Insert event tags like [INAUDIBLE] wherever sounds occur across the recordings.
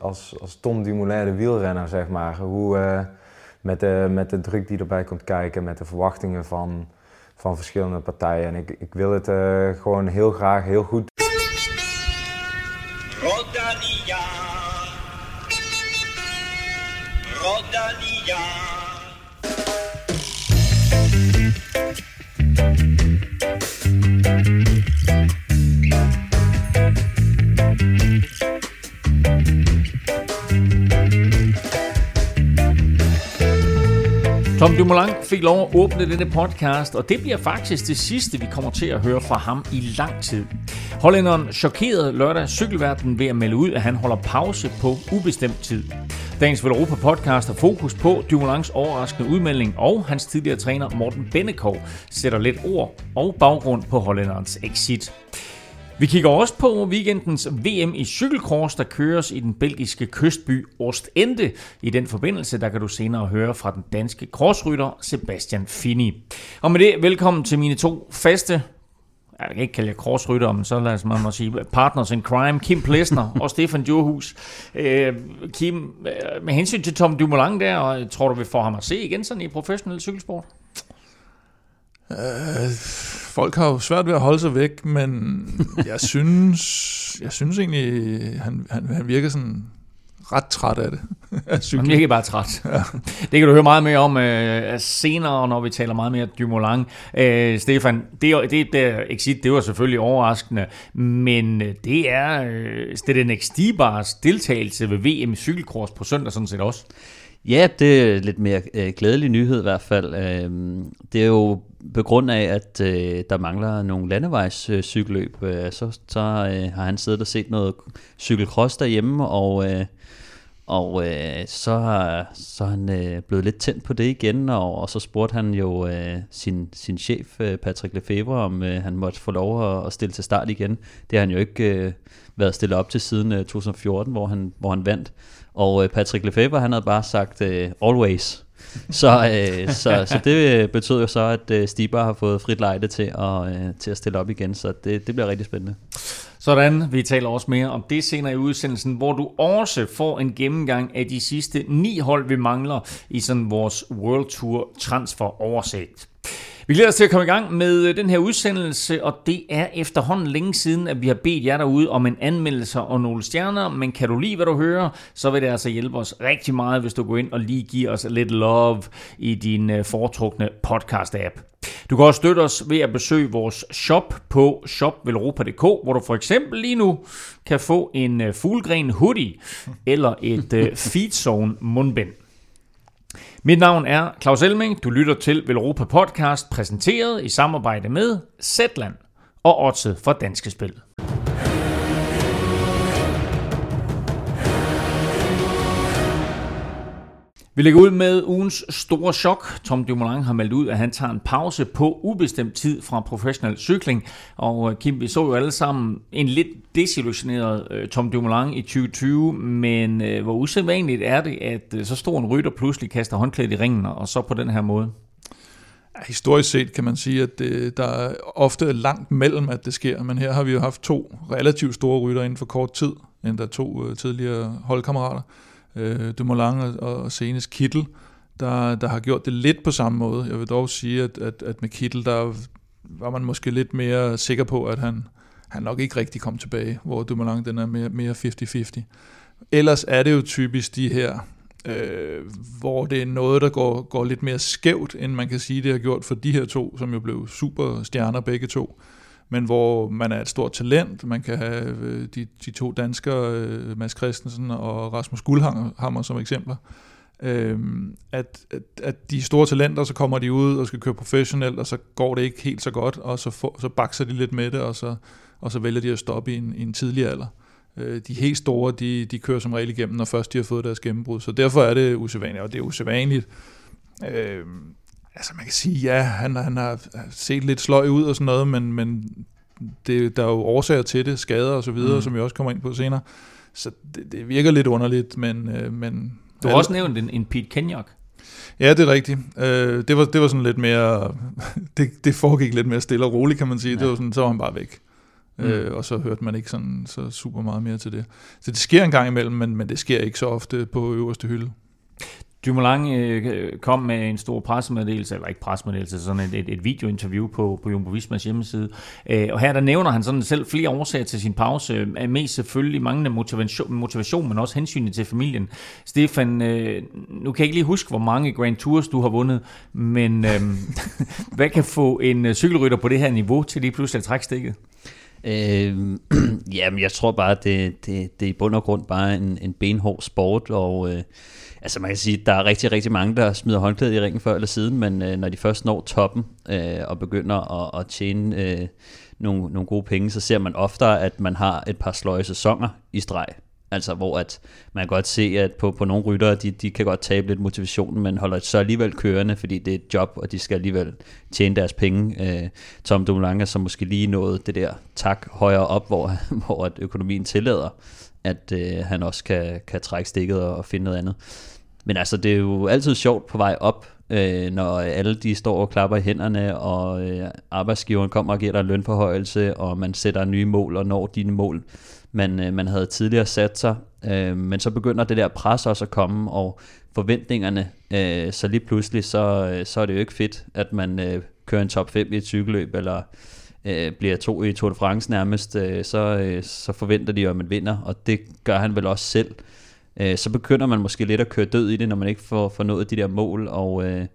Als, als Tom Dumoulin de wielrenner, zeg maar. Hoe, uh, met, de, met de druk die erbij komt kijken, met de verwachtingen van, van verschillende partijen. En ik, ik wil het uh, gewoon heel graag heel goed. Tom Dumoulin fik lov at åbne denne podcast, og det bliver faktisk det sidste, vi kommer til at høre fra ham i lang tid. Hollænderen chokerede lørdag cykelverdenen ved at melde ud, at han holder pause på ubestemt tid. Dagens Europa podcast har fokus på Dumoulins overraskende udmelding, og hans tidligere træner Morten Bennekov sætter lidt ord og baggrund på hollænderens exit. Vi kigger også på weekendens VM i cykelcross, der køres i den belgiske kystby Ostende. I den forbindelse, der kan du senere høre fra den danske crossrytter Sebastian Fini. Og med det, velkommen til mine to faste jeg kan ikke kalde jer crossrytter, men så lad os man må sige partners in crime, Kim Plesner og [LAUGHS] Stefan Djurhus. Øh, Kim, øh, med hensyn til Tom Dumoulin der, tror du, vi får ham at se igen sådan i professionel cykelsport? Øh, folk har jo svært ved at holde sig væk, men jeg [LAUGHS] synes, jeg synes egentlig, han, han, han virker sådan ret træt af det. [LAUGHS] han virker bare træt. Ja. Det kan du høre meget mere om øh, senere, når vi taler meget mere Dumoulin. Øh, Stefan, det, det der exit, det var selvfølgelig overraskende, men øh, det er øh, Stedin Stibars deltagelse ved VM i cykelkurs på søndag sådan set også. Ja, det er lidt mere øh, glædelig nyhed i hvert fald. Øh, det er jo på grund af, at øh, der mangler nogle landevejscykelløb, øh, øh, så, så øh, har han siddet og set noget cykelcross derhjemme, og, øh, og øh, så, har, så er han øh, blevet lidt tændt på det igen, og, og så spurgte han jo øh, sin, sin chef, øh, Patrick Lefebvre, om øh, han måtte få lov at, at stille til start igen. Det har han jo ikke øh, været stillet op til siden øh, 2014, hvor han, hvor han vandt. Og øh, Patrick Lefebvre, han havde bare sagt øh, always så, øh, så, så det betød jo så, at øh, Stibar har fået frit lejde til at, øh, til at stille op igen, så det, det bliver rigtig spændende. Sådan, vi taler også mere om det senere i udsendelsen, hvor du også får en gennemgang af de sidste ni hold, vi mangler i sådan vores World Tour transfer oversigt. Vi glæder os til at komme i gang med øh, den her udsendelse, og det er efterhånden længe siden, at vi har bedt jer derude om en anmeldelse og nogle stjerner, men kan du lide, hvad du hører, så vil det altså hjælpe os rigtig meget, hvis du går ind og lige giver os lidt love i din øh, foretrukne podcast-app. Du kan også støtte os ved at besøge vores shop på shopvelropa.dk, hvor du for eksempel lige nu kan få en øh, fuglegren hoodie eller et Feedzone mundbind. Mit navn er Claus Elming. Du lytter til Velropa Podcast, præsenteret i samarbejde med Zetland og Otse for Danske Spil. Vi lægger ud med ugens store chok. Tom Dumoulin har meldt ud, at han tager en pause på ubestemt tid fra professionel cykling. Og øh, Kim, vi så jo alle sammen en lidt desillusioneret øh, Tom Dumoulin i 2020, men øh, hvor usædvanligt er det, at så stor en rytter pludselig kaster håndklædet i ringen, og så på den her måde? Historisk set kan man sige, at det, der er ofte langt mellem, at det sker, men her har vi jo haft to relativt store rytter inden for kort tid, endda to tidligere holdkammerater øh, Dumoulin og, og senest Kittel, der, der har gjort det lidt på samme måde. Jeg vil dog sige, at, at, at med Kittel, der var man måske lidt mere sikker på, at han, han nok ikke rigtig kom tilbage, hvor Dumoulin den er mere, mere 50-50. Ellers er det jo typisk de her, øh, hvor det er noget, der går, går lidt mere skævt, end man kan sige, det har gjort for de her to, som jo blev super stjerner begge to men hvor man er et stort talent. Man kan have øh, de, de to danskere, øh, Mads Christensen og Rasmus Guldhammer som eksempler. Øhm, at, at, at de store talenter, så kommer de ud og skal køre professionelt, og så går det ikke helt så godt, og så, for, så bakser de lidt med det, og så, og så vælger de at stoppe i en, i en tidlig alder. Øh, de helt store, de, de kører som regel igennem, når først de har fået deres gennembrud. Så derfor er det usædvanligt, og det er usædvanligt. Øh, Altså man kan sige, ja, han, han har set lidt sløj ud og sådan noget, men, men det, der er jo årsager til det, skader og så videre, mm. som vi også kommer ind på senere. Så det, det virker lidt underligt, men... Øh, men du har også nævnt en, en Pete Kenyock. Ja, det er rigtigt. Øh, det, var, det var sådan lidt mere... [LAUGHS] det, det foregik lidt mere stille og roligt, kan man sige. Ja. Det var sådan, så var han bare væk. Mm. Øh, og så hørte man ikke sådan så super meget mere til det. Så det sker en gang imellem, men, men det sker ikke så ofte på øverste hylde. Dumoulin øh, kom med en stor pressemeddelelse, eller ikke pressemeddelelse, sådan et, et, et videointerview på, på Jumbo Vismas hjemmeside. Øh, og her der nævner han sådan selv flere årsager til sin pause. Øh, mest selvfølgelig manglende motivation, motivation, men også hensynet til familien. Stefan, øh, nu kan jeg ikke lige huske, hvor mange Grand Tours du har vundet, men øh, [LAUGHS] hvad kan få en øh, cykelrytter på det her niveau til lige pludselig at trække stikket? Øh, [CLEARS THROAT] jamen, jeg tror bare, det, det, det er i bund og grund bare en, en benhård sport, og øh, altså man kan sige, der er rigtig, rigtig mange, der smider håndklædet i ringen før eller siden, men øh, når de først når toppen øh, og begynder at, at tjene øh, nogle, nogle gode penge, så ser man oftere, at man har et par sløje sæsoner i streg. Altså hvor at man kan godt se, at på, på nogle ryttere, de, de kan godt tabe lidt motivationen, men holder så alligevel kørende, fordi det er et job, og de skal alligevel tjene deres penge. Øh, Tom Dumoulin som måske lige nået det der tak højere op, hvor, [LAUGHS] hvor at økonomien tillader, at øh, han også kan, kan trække stikket og, og finde noget andet. Men altså, det er jo altid sjovt på vej op, øh, når alle de står og klapper i hænderne, og øh, arbejdsgiveren kommer og giver dig en lønforhøjelse, og man sætter nye mål og når dine mål, man, øh, man havde tidligere sat sig. Øh, men så begynder det der pres også at komme, og forventningerne, øh, så lige pludselig, så, øh, så er det jo ikke fedt, at man øh, kører en top 5 i et cykelløb, eller øh, bliver to i Tour de France nærmest, øh, så, øh, så forventer de jo, at man vinder, og det gør han vel også selv øh, så begynder man måske lidt at køre død i det, når man ikke får, får nået de der mål, og, øh,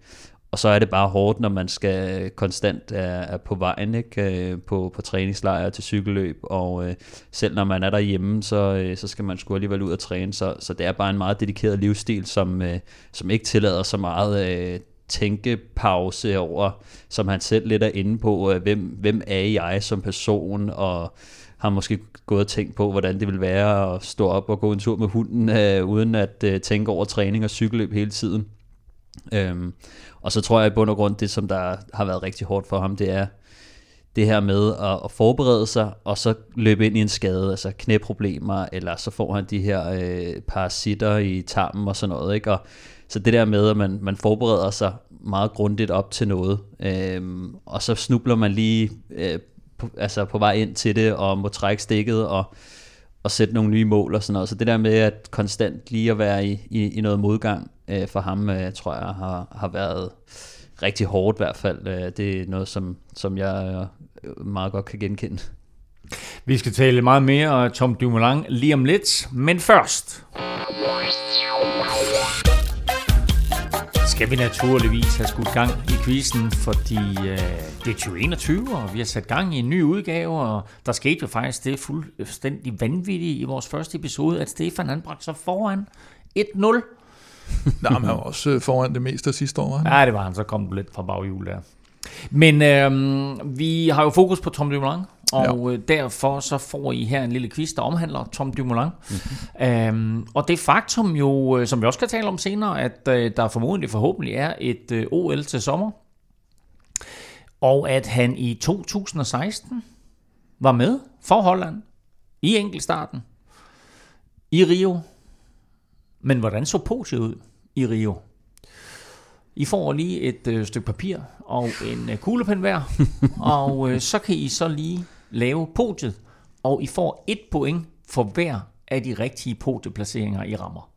og så er det bare hårdt, når man skal øh, konstant er, er på vejen ikke? Øh, på, på træningslejre til cykelløb, og øh, selv når man er derhjemme, så, øh, så skal man sgu alligevel ud og træne, så, så det er bare en meget dedikeret livsstil, som, øh, som ikke tillader så meget øh, tænkepause over, som han selv lidt er inde på, øh, hvem, hvem er jeg som person, og har måske gået og tænkt på, hvordan det vil være at stå op og gå en tur med hunden, øh, uden at øh, tænke over træning og cykelløb hele tiden. Øhm, og så tror jeg i bund og grund, det som der har været rigtig hårdt for ham, det er det her med at, at forberede sig, og så løbe ind i en skade, altså knæproblemer, eller så får han de her øh, parasitter i tarmen og sådan noget, ikke? Og, så det der med, at man, man forbereder sig meget grundigt op til noget, øhm, og så snubler man lige øh, på, altså på vej ind til det, og må trække stikket, og, at sætte nogle nye mål og sådan noget. Så det der med at konstant lige at være i, i, i noget modgang øh, for ham, øh, tror jeg har, har været rigtig hårdt i hvert fald. Øh, det er noget, som, som jeg øh, meget godt kan genkende. Vi skal tale meget mere om Tom Dumoulin lige om lidt, men først skal vi naturligvis have skudt gang i quizzen, fordi øh, det er 2021, og vi har sat gang i en ny udgave, og der skete jo faktisk det fuldstændig vanvittige i vores første episode, at Stefan han bragte sig foran 1-0. Nej, men han var også øh, foran det meste af sidste år. Han? Ja, det var han. Så kom lidt fra baghjul der. Men øh, vi har jo fokus på Tom Dumoulin, og ja. Øh, derfor så får I her en lille quiz, der omhandler Tom Dumoulin. Mm-hmm. Øhm, og det faktum jo, øh, som vi også skal tale om senere, at øh, der formodentlig forhåbentlig er et øh, OL til sommer. Og at han i 2016 var med for Holland i enkeltstarten i Rio. Men hvordan så podiet ud i Rio? I får lige et øh, stykke papir og en øh, kuglepen hver, [LAUGHS] og øh, så kan I så lige lave podiet, og I får et point for hver af de rigtige podieplaceringer, I rammer.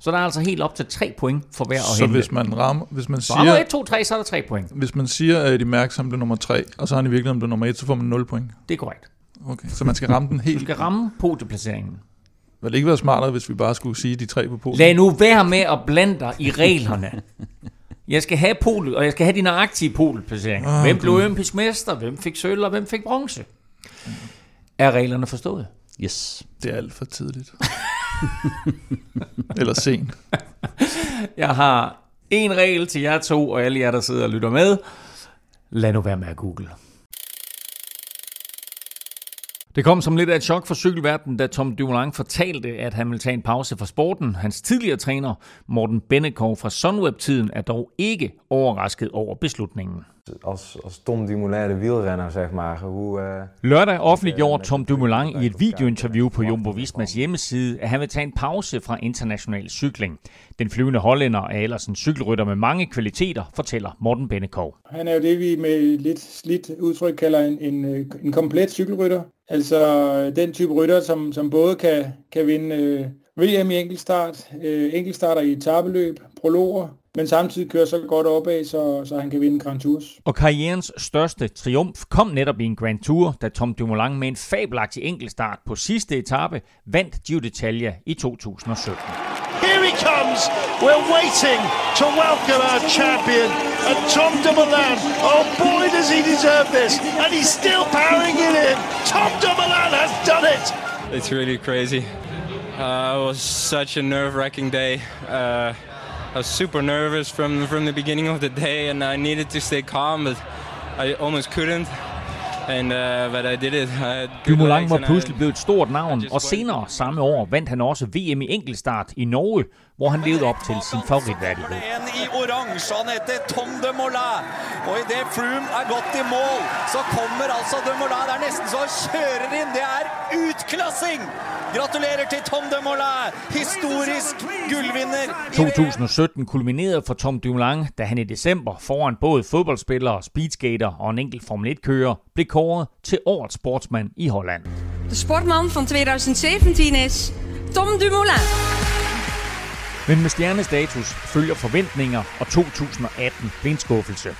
Så der er altså helt op til 3 point for hver at Så hente. hvis man rammer, hvis man siger... 1, 2, 3, så er der 3 point. Hvis man siger, at I mærker som det nummer 3, og så har I virkelig om det nummer 1, så får man 0 point. Det er korrekt. Okay, så man skal ramme den helt... Du skal ramme podieplaceringen. Vil det ikke være smartere, hvis vi bare skulle sige de tre på podiet? Lad nu være med at blande dig i reglerne. [LAUGHS] Jeg skal have pol, og jeg skal have de nøjagtige polplaceringer. Oh, hvem blev olympisk mester, hvem fik sølv, og hvem fik bronze? Er reglerne forstået? Yes. Det er alt for tidligt. [LAUGHS] Eller sent. Jeg har en regel til jer to, og alle jer, der sidder og lytter med. Lad nu være med at google. Det kom som lidt af et chok for cykelverdenen, da Tom Dumoulin fortalte, at han ville tage en pause fra sporten. Hans tidligere træner, Morten Bennekov fra Sunweb-tiden, er dog ikke overrasket over beslutningen. Als, als Tom Dumoulin de wielrenner, zeg maar. Hoe, uh... Lørdag offentliggjorde Tom Dumoulin i et videointerview på Jumbo Vismas hjemmeside, at han vil tage en pause fra international cykling. Den flyvende hollænder er ellers en cykelrytter med mange kvaliteter, fortæller Morten Bennekov. Han er jo det, vi med lidt slidt udtryk kalder en, en, en komplet cykelrytter. Altså den type rytter, som, som både kan, kan vinde øh, VM i enkeltstart, øh, enkeltstarter i etabeløb, prologer, men samtidig kører så godt opad, så, så han kan vinde Grand Tours. Og karrierens største triumf kom netop i en Grand Tour, da Tom Dumoulin med en fabelagtig enkeltstart på sidste etape vandt Giro d'Italia i 2017. Here he comes. We're waiting to welcome our champion, and Tom Dumoulin. Oh boy, does he deserve this! And he's still powering it in. Tom Dumoulin has done it. It's really crazy. Uh, it was such a nerve-wracking day. Uh, I was super nervous from from the beginning of the day, and I needed to stay calm, but I almost couldn't. And, uh, but I did it. Dumoulin var pludselig blevet et stort navn, og senere samme år vandt han også VM i enkeltstart i Norge, hvor han levede op til sin favoritværdighed. En i orange, han heter Tom de Moulin. Og i det Froome er godt i mål, så kommer altså de Moulin. Det er næsten så han kører ind. Det er utklassing! Gratulerer til Tom de Moulin, historisk guldvinder. 2017 kulminerede for Tom Dumoulin, da han i december foran både fodboldspillere, speedskater og en enkelt Formel 1-kører blev kåret til årets sportsmand i Holland. De sportman van 2017 is Tom Dumoulin. Men med stjernestatus følger forventninger, og 2018 blev en skuffelse.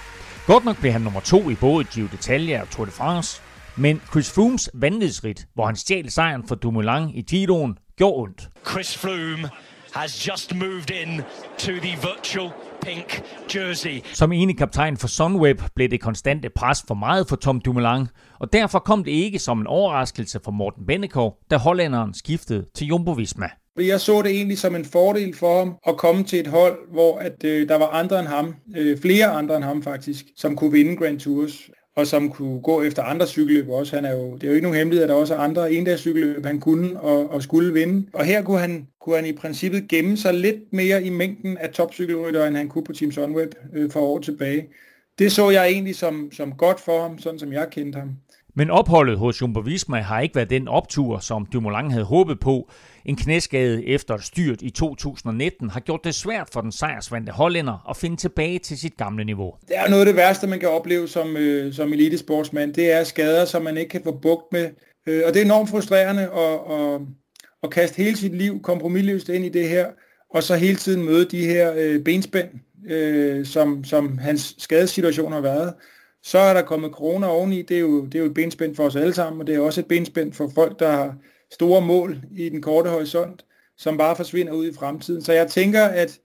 Godt nok blev han nummer to i både Giro d'Italia og Tour de France, men Chris Froomes vanvidsrit, hvor han stjal sejren for Dumoulin i Giroen, gjorde ondt. Chris Froome has just moved in to the virtual pink jersey. Som ene kaptajn for Sunweb blev det konstante pres for meget for Tom Dumoulin, og derfor kom det ikke som en overraskelse for Morten Bennekov, da hollænderen skiftede til Jumbo-Visma. Jeg så det egentlig som en fordel for ham at komme til et hold, hvor at, øh, der var andre end ham, øh, flere andre end ham faktisk, som kunne vinde Grand Tours og som kunne gå efter andre cykelløb også. Han er jo, det er jo ikke nogen hemmelighed, at der også er andre cykelløb, han kunne og, og skulle vinde. Og her kunne han, kunne han i princippet gemme sig lidt mere i mængden af topcykelrytter, end han kunne på Team Sunweb øh, for år tilbage. Det så jeg egentlig som, som godt for ham, sådan som jeg kendte ham. Men opholdet hos Jumbo Visma har ikke været den optur, som Dumoulin havde håbet på. En knæskade efter et styrt i 2019 har gjort det svært for den sejrsvandte hollænder at finde tilbage til sit gamle niveau. Det er noget af det værste, man kan opleve som, øh, som elitesportsmand. Det er skader, som man ikke kan få bugt med. Øh, og det er enormt frustrerende at, at, at kaste hele sit liv kompromilløst ind i det her, og så hele tiden møde de her øh, benspænd, øh, som, som hans skadesituation har været. Så er der kommet corona oveni, det er, jo, det er jo et benspænd for os alle sammen, og det er også et benspænd for folk, der har store mål i den korte horisont, som bare forsvinder ud i fremtiden. Så jeg tænker, at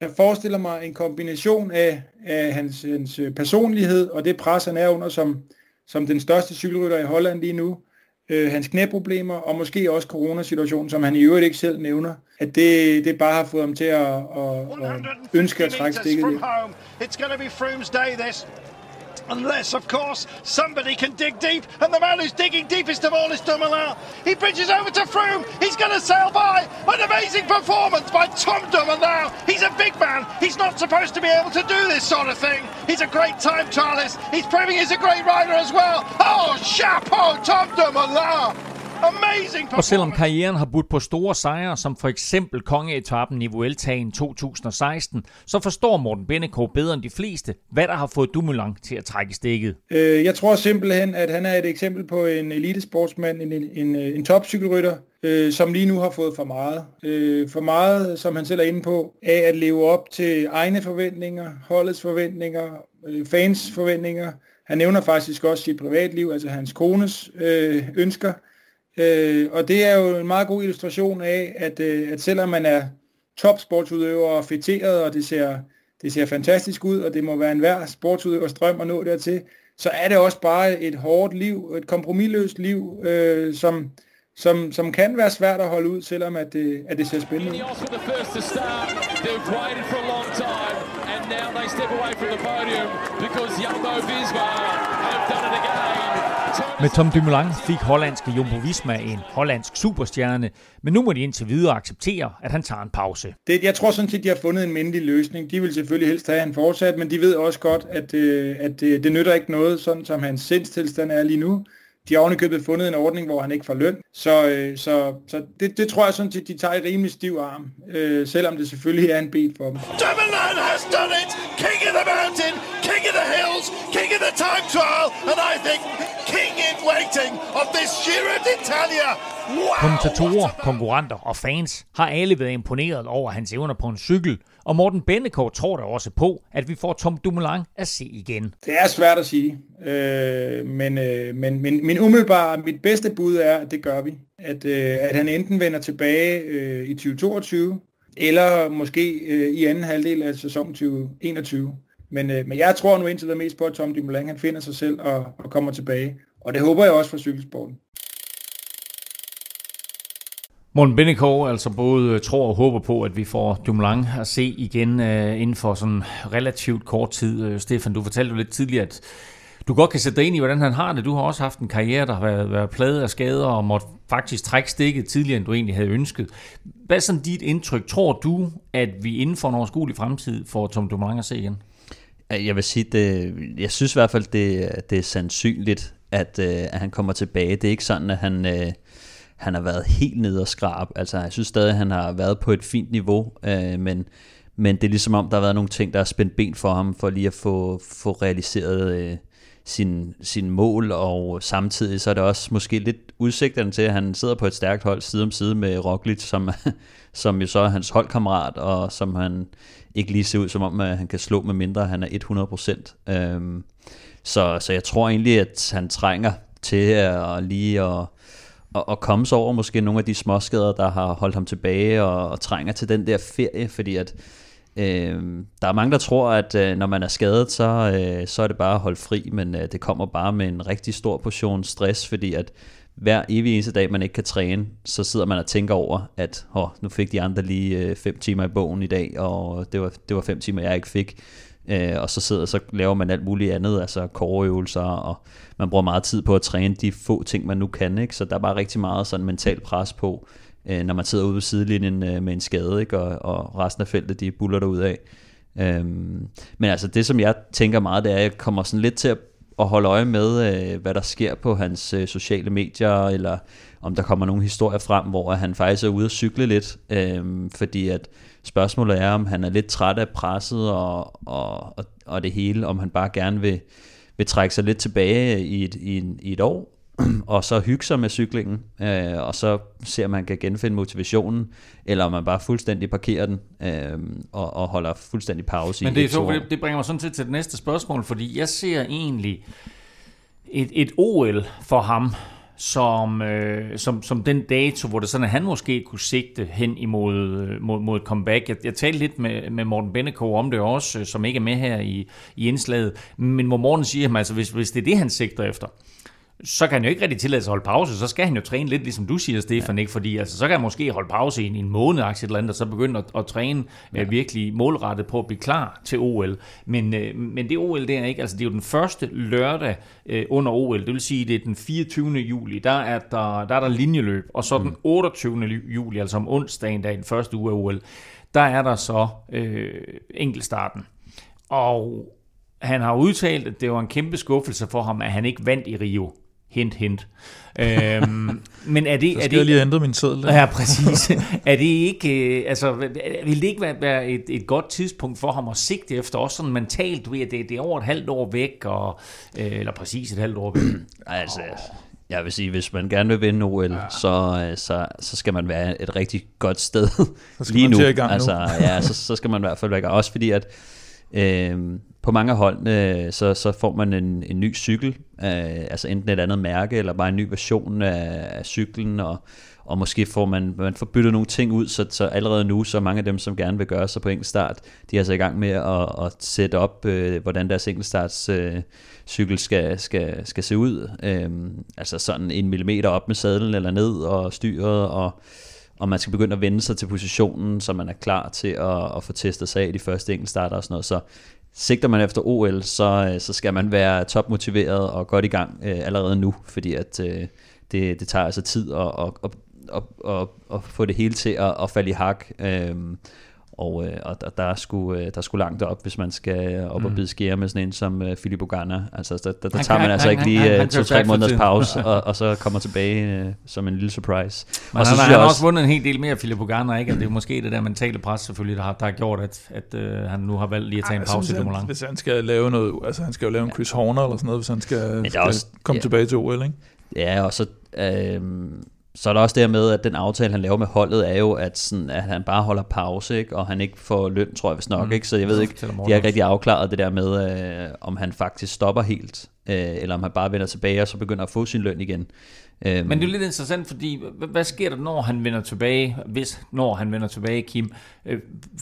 jeg forestiller mig en kombination af, af hans, hans personlighed og det pres, han er under som, som den største cykelrytter i Holland lige nu, øh, hans knæproblemer og måske også coronasituationen, som han i øvrigt ikke selv nævner, at det, det bare har fået ham til at, at, at ønske at trække stikket lidt. It's going to be Froome's day, this. Unless, of course, somebody can dig deep, and the man who's digging deepest of all is Dumoulin. He bridges over to Froome. He's going to sail by. An amazing performance by Tom Dumoulin. He's a big man. He's not supposed to be able to do this sort of thing. He's a great time Charles. He's proving he's a great rider as well. Oh, chapeau, Tom Dumoulin. Og selvom karrieren har budt på store sejre, som for eksempel kongeetappen i Vueltaen 2016, så forstår Morten Bennekov bedre end de fleste, hvad der har fået Dumoulin til at trække stikket. Øh, jeg tror simpelthen, at han er et eksempel på en elitesportsmand, en, en, en, en topcykelrytter, øh, som lige nu har fået for meget. Øh, for meget, som han selv er inde på, af at leve op til egne forventninger, holdets forventninger, øh, fans forventninger. Han nævner faktisk også sit privatliv, altså hans kones øh, ønsker. Øh, og det er jo en meget god illustration af, at, øh, at selvom man er topsportsudøver og fætteret, og det ser, det ser fantastisk ud, og det må være enhver sportsudøvers drøm at nå dertil, så er det også bare et hårdt liv, et kompromilløst liv, øh, som, som, som kan være svært at holde ud, selvom at det, at det ser spændende ud. now they step away from the podium because Jumbo Visma have done it again. Med Tom Dumoulin fik hollandske Jumbo Visma en hollandsk superstjerne, men nu må de indtil videre acceptere, at han tager en pause. Det, jeg tror sådan set, de har fundet en mindelig løsning. De vil selvfølgelig helst have han fortsat, men de ved også godt, at, øh, at øh, det nytter ikke noget, sådan som hans sindstilstand er lige nu. De har ovenikøbet fundet en ordning, hvor han ikke får løn. Så, øh, så, så det, det tror jeg sådan set, de tager i rimelig stiv arm, øh, selvom det selvfølgelig er en bed for dem. Dumoulin has done it! King of the mountain, king of the hills, king of the time trial, and I think king in waiting of this Giro d'Italia. Wow! Kommentatorer, konkurrenter og fans har alle været imponeret over hans evner på en cykel, og Morten Bennekov tror da også på, at vi får Tom Dumoulin at se igen. Det er svært at sige, øh, men, øh, men min, min umiddelbare, mit bedste bud er, at det gør vi. At, øh, at han enten vender tilbage øh, i 2022, eller måske øh, i anden halvdel af sæsonen 2021. Men, øh, men jeg tror nu indtil det mest på, at Tom Dumoulin han finder sig selv og, og kommer tilbage. Og det håber jeg også for cykelsporten. Morten Bennekov altså både øh, tror og håber på, at vi får Dumoulin at se igen uh, inden for sådan relativt kort tid. Uh, Stefan, du fortalte jo lidt tidligere, at du godt kan sætte dig ind i, hvordan han har det. Du har også haft en karriere, der har været, været pladet af skader og måtte faktisk trække stikket tidligere, end du egentlig havde ønsket. Hvad er sådan dit indtryk? Tror du, at vi inden for en overskuelig fremtid får Tom Dumoulin at se igen? Jeg vil sige, det, jeg synes i hvert fald, det, det er sandsynligt, at, at han kommer tilbage. Det er ikke sådan, at han, han har været helt nede og skrab. Altså, jeg synes stadig, at han har været på et fint niveau, øh, men, men det er ligesom om, der har været nogle ting, der har spændt ben for ham, for lige at få, få realiseret øh, sin, sin mål, og samtidig så er det også måske lidt udsigterne til, at han sidder på et stærkt hold side om side med Roglic, som, [LAUGHS] som jo så er hans holdkammerat, og som han ikke lige ser ud som om, at han kan slå med mindre, han er 100%. Øhm, så, så jeg tror egentlig, at han trænger til at lige at at, at komme sig over måske nogle af de småskader, der har holdt ham tilbage og, og trænger til den der ferie, fordi at øh, der er mange, der tror, at øh, når man er skadet, så, øh, så er det bare at holde fri, men øh, det kommer bare med en rigtig stor portion stress, fordi at hver evig eneste dag, man ikke kan træne, så sidder man og tænker over, at nu fik de andre lige øh, fem timer i bogen i dag, og det var, det var fem timer, jeg ikke fik. Øh, og så sidder så laver man alt muligt andet, altså koreøvelser, og man bruger meget tid på at træne de få ting, man nu kan, ikke? så der er bare rigtig meget sådan mental pres på, øh, når man sidder ude ved sidelinjen øh, med en skade, ikke? Og, og resten af feltet, de buller derud af. Øhm, men altså det, som jeg tænker meget, det er, at jeg kommer sådan lidt til at, at holde øje med, øh, hvad der sker på hans øh, sociale medier, eller om der kommer nogle historier frem, hvor han faktisk er ude at cykle lidt, øh, fordi at spørgsmålet er, om han er lidt træt af presset og, og, og, og det hele, om han bare gerne vil, vil trække sig lidt tilbage i et, i, en, i et år, [CLEARS THROAT] og så hygge sig med cyklingen, øh, og så ser om man kan genfinde motivationen, eller om man bare fuldstændig parkerer den, øh, og, og holder fuldstændig pause Men det, i så, det bringer mig sådan set til det næste spørgsmål, fordi jeg ser egentlig et, et OL for ham, som, øh, som, som den dato, hvor det sådan, at han måske kunne sigte hen imod øh, mod, mod et comeback. Jeg, jeg talte lidt med, med Morten Benneko om det også, øh, som ikke er med her i, i indslaget, men hvor Morten siger at altså hvis, hvis det er det, han sigter efter, så kan han jo ikke rigtig tillade sig at holde pause, så skal han jo træne lidt, ligesom du siger, Stefan, ja. ikke? fordi altså, så kan han måske holde pause i en, en måned, eller andet, og så begynde at, at træne ja. uh, virkelig målrettet på at blive klar til OL. Men, uh, men det OL der, ikke? Altså, det er jo den første lørdag uh, under OL, det vil sige, det er den 24. juli, der er der, der, er der linjeløb, og så mm. den 28. juli, altså om onsdagen, der er den første uge af OL, der er der så uh, enkeltstarten. Og han har udtalt, at det var en kæmpe skuffelse for ham, at han ikke vandt i Rio. Hint, hint. øhm, men er det... Så skal er det, jeg lige ændre min seddel. Ja, præcis. [LAUGHS] er det ikke... Øh, altså, vil det ikke være, være et, et godt tidspunkt for ham at sigte efter, også sådan mentalt, ved at det, det er over et halvt år væk, og, øh, eller præcis et halvt år væk? [CLEARS THROAT] altså, jeg vil sige, hvis man gerne vil vinde OL, ja. så, øh, så, så skal man være et rigtig godt sted lige nu. altså, nu. ja, så, så skal man i hvert fald være Også fordi, at øh, på mange hold, så, så får man en, en ny cykel, øh, altså enten et andet mærke, eller bare en ny version af, af cyklen, og, og måske får man, man får byttet nogle ting ud, så, så allerede nu, så mange af dem, som gerne vil gøre sig på enkeltstart, de er altså i gang med at, at sætte op, øh, hvordan deres enkeltstarts øh, cykel skal, skal, skal se ud. Øh, altså sådan en millimeter op med sadlen eller ned, og styret, og og man skal begynde at vende sig til positionen, så man er klar til at, at få testet sig af de første enkeltstarter og sådan noget. Så sigter man efter OL, så, øh, så skal man være topmotiveret og godt i gang øh, allerede nu, fordi at øh, det, det tager altså tid at, at, at, at, at, at få det hele til at, at falde i hak. Øh, og, øh, og der, der, er sgu, øh, der er sgu langt op, hvis man skal op mm. og bide skære med sådan en som øh, Philip Ogana. Altså, der, der, der tager man altså han, ikke lige øh, to-tre måneders pause, [LAUGHS] og, og så kommer tilbage øh, som en lille surprise. Men og så han, han har også vundet en hel del mere, Philip Ogana, ikke? Og det er måske det der mentale pres selvfølgelig, der har, der har gjort, at, at øh, han nu har valgt lige at tage Ej, en pause i Dumoulin. Hvis han skal lave noget, altså han skal jo lave en Chris Horner eller sådan noget, hvis han skal, skal også, komme ja. tilbage til OL, ikke? Ja, og så... Øh, så er der også det med, at den aftale, han laver med holdet, er jo, at, sådan, at han bare holder pause, ikke? og han ikke får løn, tror jeg vist nok. Mm. Ikke? Så jeg ved ikke, de har ikke rigtig afklaret det der med, øh, om han faktisk stopper helt, øh, eller om han bare vender tilbage og så begynder at få sin løn igen. Øhm. Men det er lidt interessant, fordi hvad sker der, når han vender tilbage, hvis når han vender tilbage, Kim? Øh,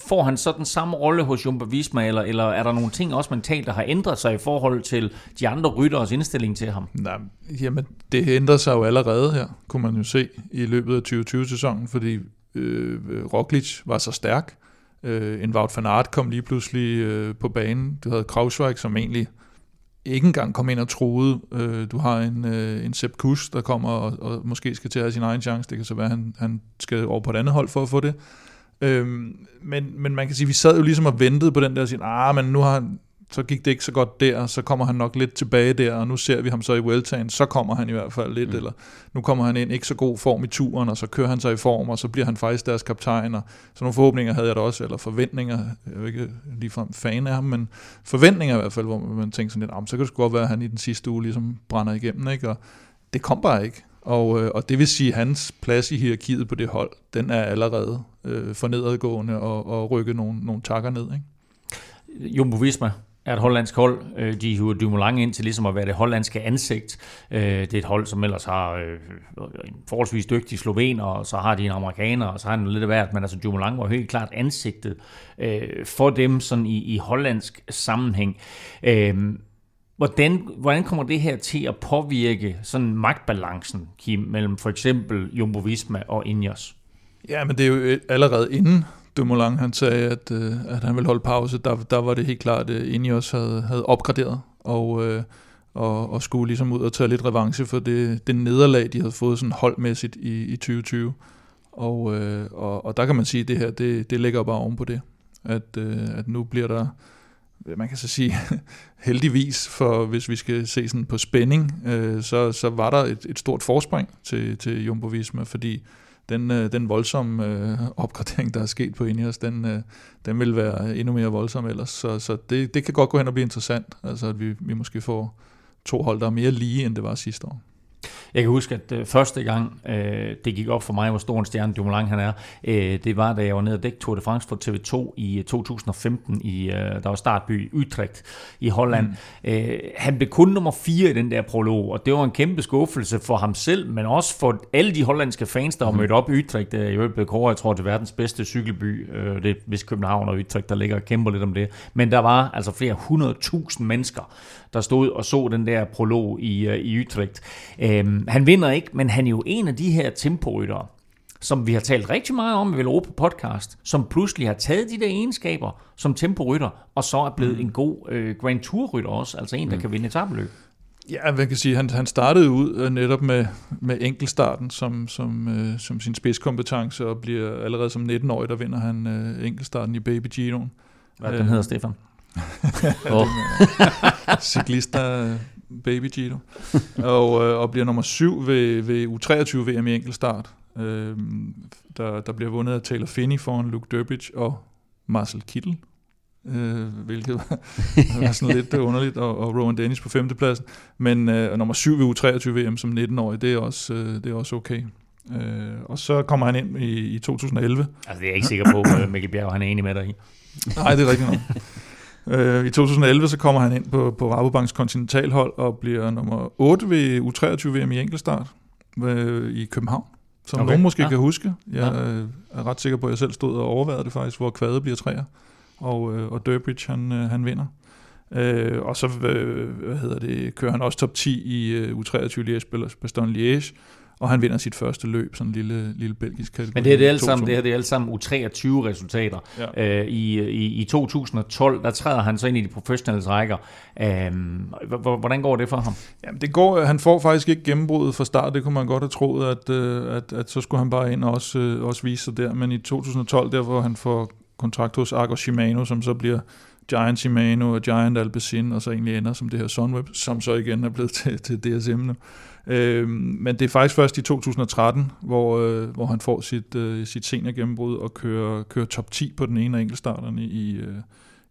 får han så den samme rolle hos Jumbo Visma, eller, eller er der nogle ting også mentalt, der har ændret sig i forhold til de andre rytteres indstilling til ham? Nej, jamen det ændrer sig jo allerede her, kunne man jo se i løbet af 2020-sæsonen, fordi øh, Roglic var så stærk. Øh, en Wout van Aert kom lige pludselig øh, på banen. Du havde Krausweig, som egentlig ikke engang kom ind og troede. Øh, du har en, øh, en Sepp Kuss, der kommer og, og måske skal til at have sin egen chance. Det kan så være, at han, han skal over på et andet hold for at få det. Øhm, men, men man kan sige, at vi sad jo ligesom og ventede på den der og sige, ah, men nu har så gik det ikke så godt der, så kommer han nok lidt tilbage der, og nu ser vi ham så i Weltagen, så kommer han i hvert fald lidt, mm. eller nu kommer han ind ikke så god form i turen, og så kører han sig i form, og så bliver han faktisk deres kaptajn, og så nogle forhåbninger havde jeg da også, eller forventninger, jeg er ikke ligefrem fan af ham, men forventninger i hvert fald, hvor man tænker sådan lidt, så kan det godt være, at han i den sidste uge ligesom brænder igennem, ikke? og det kom bare ikke. Og, øh, og det vil sige, at hans plads i hierarkiet på det hold, den er allerede øh, for nedadgående og, og rykke nogle, nogle takker ned. Ikke? Jumbo Visma er et hollandsk hold. Øh, de hiver Dumoulin ind til ligesom at være det hollandske ansigt. Øh, det er et hold, som ellers har øh, en forholdsvis dygtig slovener, og så har de en amerikaner, og så har de lidt af hvert, men altså Dumoulin var helt klart ansigtet for dem sådan i, i hollandsk sammenhæng. Hvordan, hvordan kommer det her til at påvirke sådan magtbalancen, Kim, mellem for eksempel Jumbo Visma og Ingers? Ja, men det er jo allerede inden Dumoulin han sagde, at, øh, at han ville holde pause, der, der var det helt klart, at Ineos havde, havde opgraderet, og, øh, og, og skulle ligesom ud og tage lidt revanche for det, det nederlag, de havde fået sådan holdmæssigt i, i 2020. Og, øh, og, og der kan man sige, at det her, det, det ligger bare oven på det. At, øh, at nu bliver der, man kan så sige, [LAUGHS] heldigvis, for hvis vi skal se sådan på spænding, øh, så, så var der et, et stort forspring til, til Jumbo Visma, fordi den, øh, den voldsomme øh, opgradering, der er sket på Ineos, den, øh, den vil være endnu mere voldsom ellers. Så, så det, det kan godt gå hen og blive interessant, altså at vi, vi måske får to hold, der er mere lige, end det var sidste år. Jeg kan huske, at øh, første gang øh, det gik op for mig, hvor stor en stjerne Dumoulin han er, øh, det var, da jeg var nede og dække Tour de France for TV2 i 2015, øh, i, øh, der var startby Utrecht i Holland. Mm. Øh, han blev kun nummer 4 i den der prolog, og det var en kæmpe skuffelse for ham selv, men også for alle de hollandske fans, der har mm. mødt op i Utrecht. Det er jo blevet kåret, jeg tror, til verdens bedste cykelby. Øh, det er vist København og Utrecht, der ligger og kæmper lidt om det. Men der var altså flere hundredtusind mennesker, der stod og så den der prolog i, uh, i Utrecht. Um, han vinder ikke, men han er jo en af de her temporyttere, som vi har talt rigtig meget om i Velropa podcast, som pludselig har taget de der egenskaber som temporytter, og så er blevet mm. en god uh, Grand Tour-rytter også, altså en, der mm. kan vinde etabløb. Ja, man kan sige, han, han startede ud uh, netop med, med enkeltstarten som, som, uh, som sin spidskompetence, og bliver allerede som 19-årig, der vinder han uh, enkeltstarten i Baby Gino'en. Hvad den hedder, Stefan? Oh. [LAUGHS] Cyklista Baby Gito. og, øh, og bliver nummer syv ved, ved U23 VM i enkeltstart. Øh, der, der bliver vundet af Taylor Finney foran Luke Durbridge og Marcel Kittel. Øh, hvilket var [LAUGHS] sådan lidt underligt, og, og Rowan Dennis på femtepladsen. Men øh, nummer syv ved U23 VM som 19-årig, det er også, øh, det er også okay. Øh, og så kommer han ind i, i 2011. Altså det er jeg ikke sikker på, at Mikkel Bjerg han er enig med dig i. Nej, det er rigtigt nok. [LAUGHS] Øh, I 2011 så kommer han ind på, på Rabobanks kontinentalhold og bliver nummer 8 ved U23 VM i enkeltstart øh, i København, som okay. nogen måske ja. kan huske. Jeg ja. er ret sikker på, at jeg selv stod og overvejede det faktisk, hvor Kvade bliver træer, og, øh, og Durbridge han, øh, han vinder. Øh, og så øh, hvad hedder det, kører han også top 10 i øh, U23 Liège, Bastogne Liège, og han vinder sit første løb, sådan en lille, lille belgisk kategori. Men det er det alle sammen, det her det er alle sammen U23-resultater. Ja. Øh, i, i, I 2012, der træder han så ind i de professionelle rækker. Øh, hvordan går det for ham? Jamen, det går, han får faktisk ikke gennembruddet fra start, det kunne man godt have troet, at, øh, at, at så skulle han bare ind og også, øh, også vise sig der. Men i 2012, der hvor han får kontrakt hos Argos Shimano, som så bliver Giant Shimano og Giant Alpecin, og så egentlig ender som det her Sunweb, som så igen er blevet til, til DSM nu. Øh, men det er faktisk først i 2013, hvor, øh, hvor han får sit, øh, sit senior gennembrud og kører, kører top 10 på den ene af enkeltstarterne i, øh,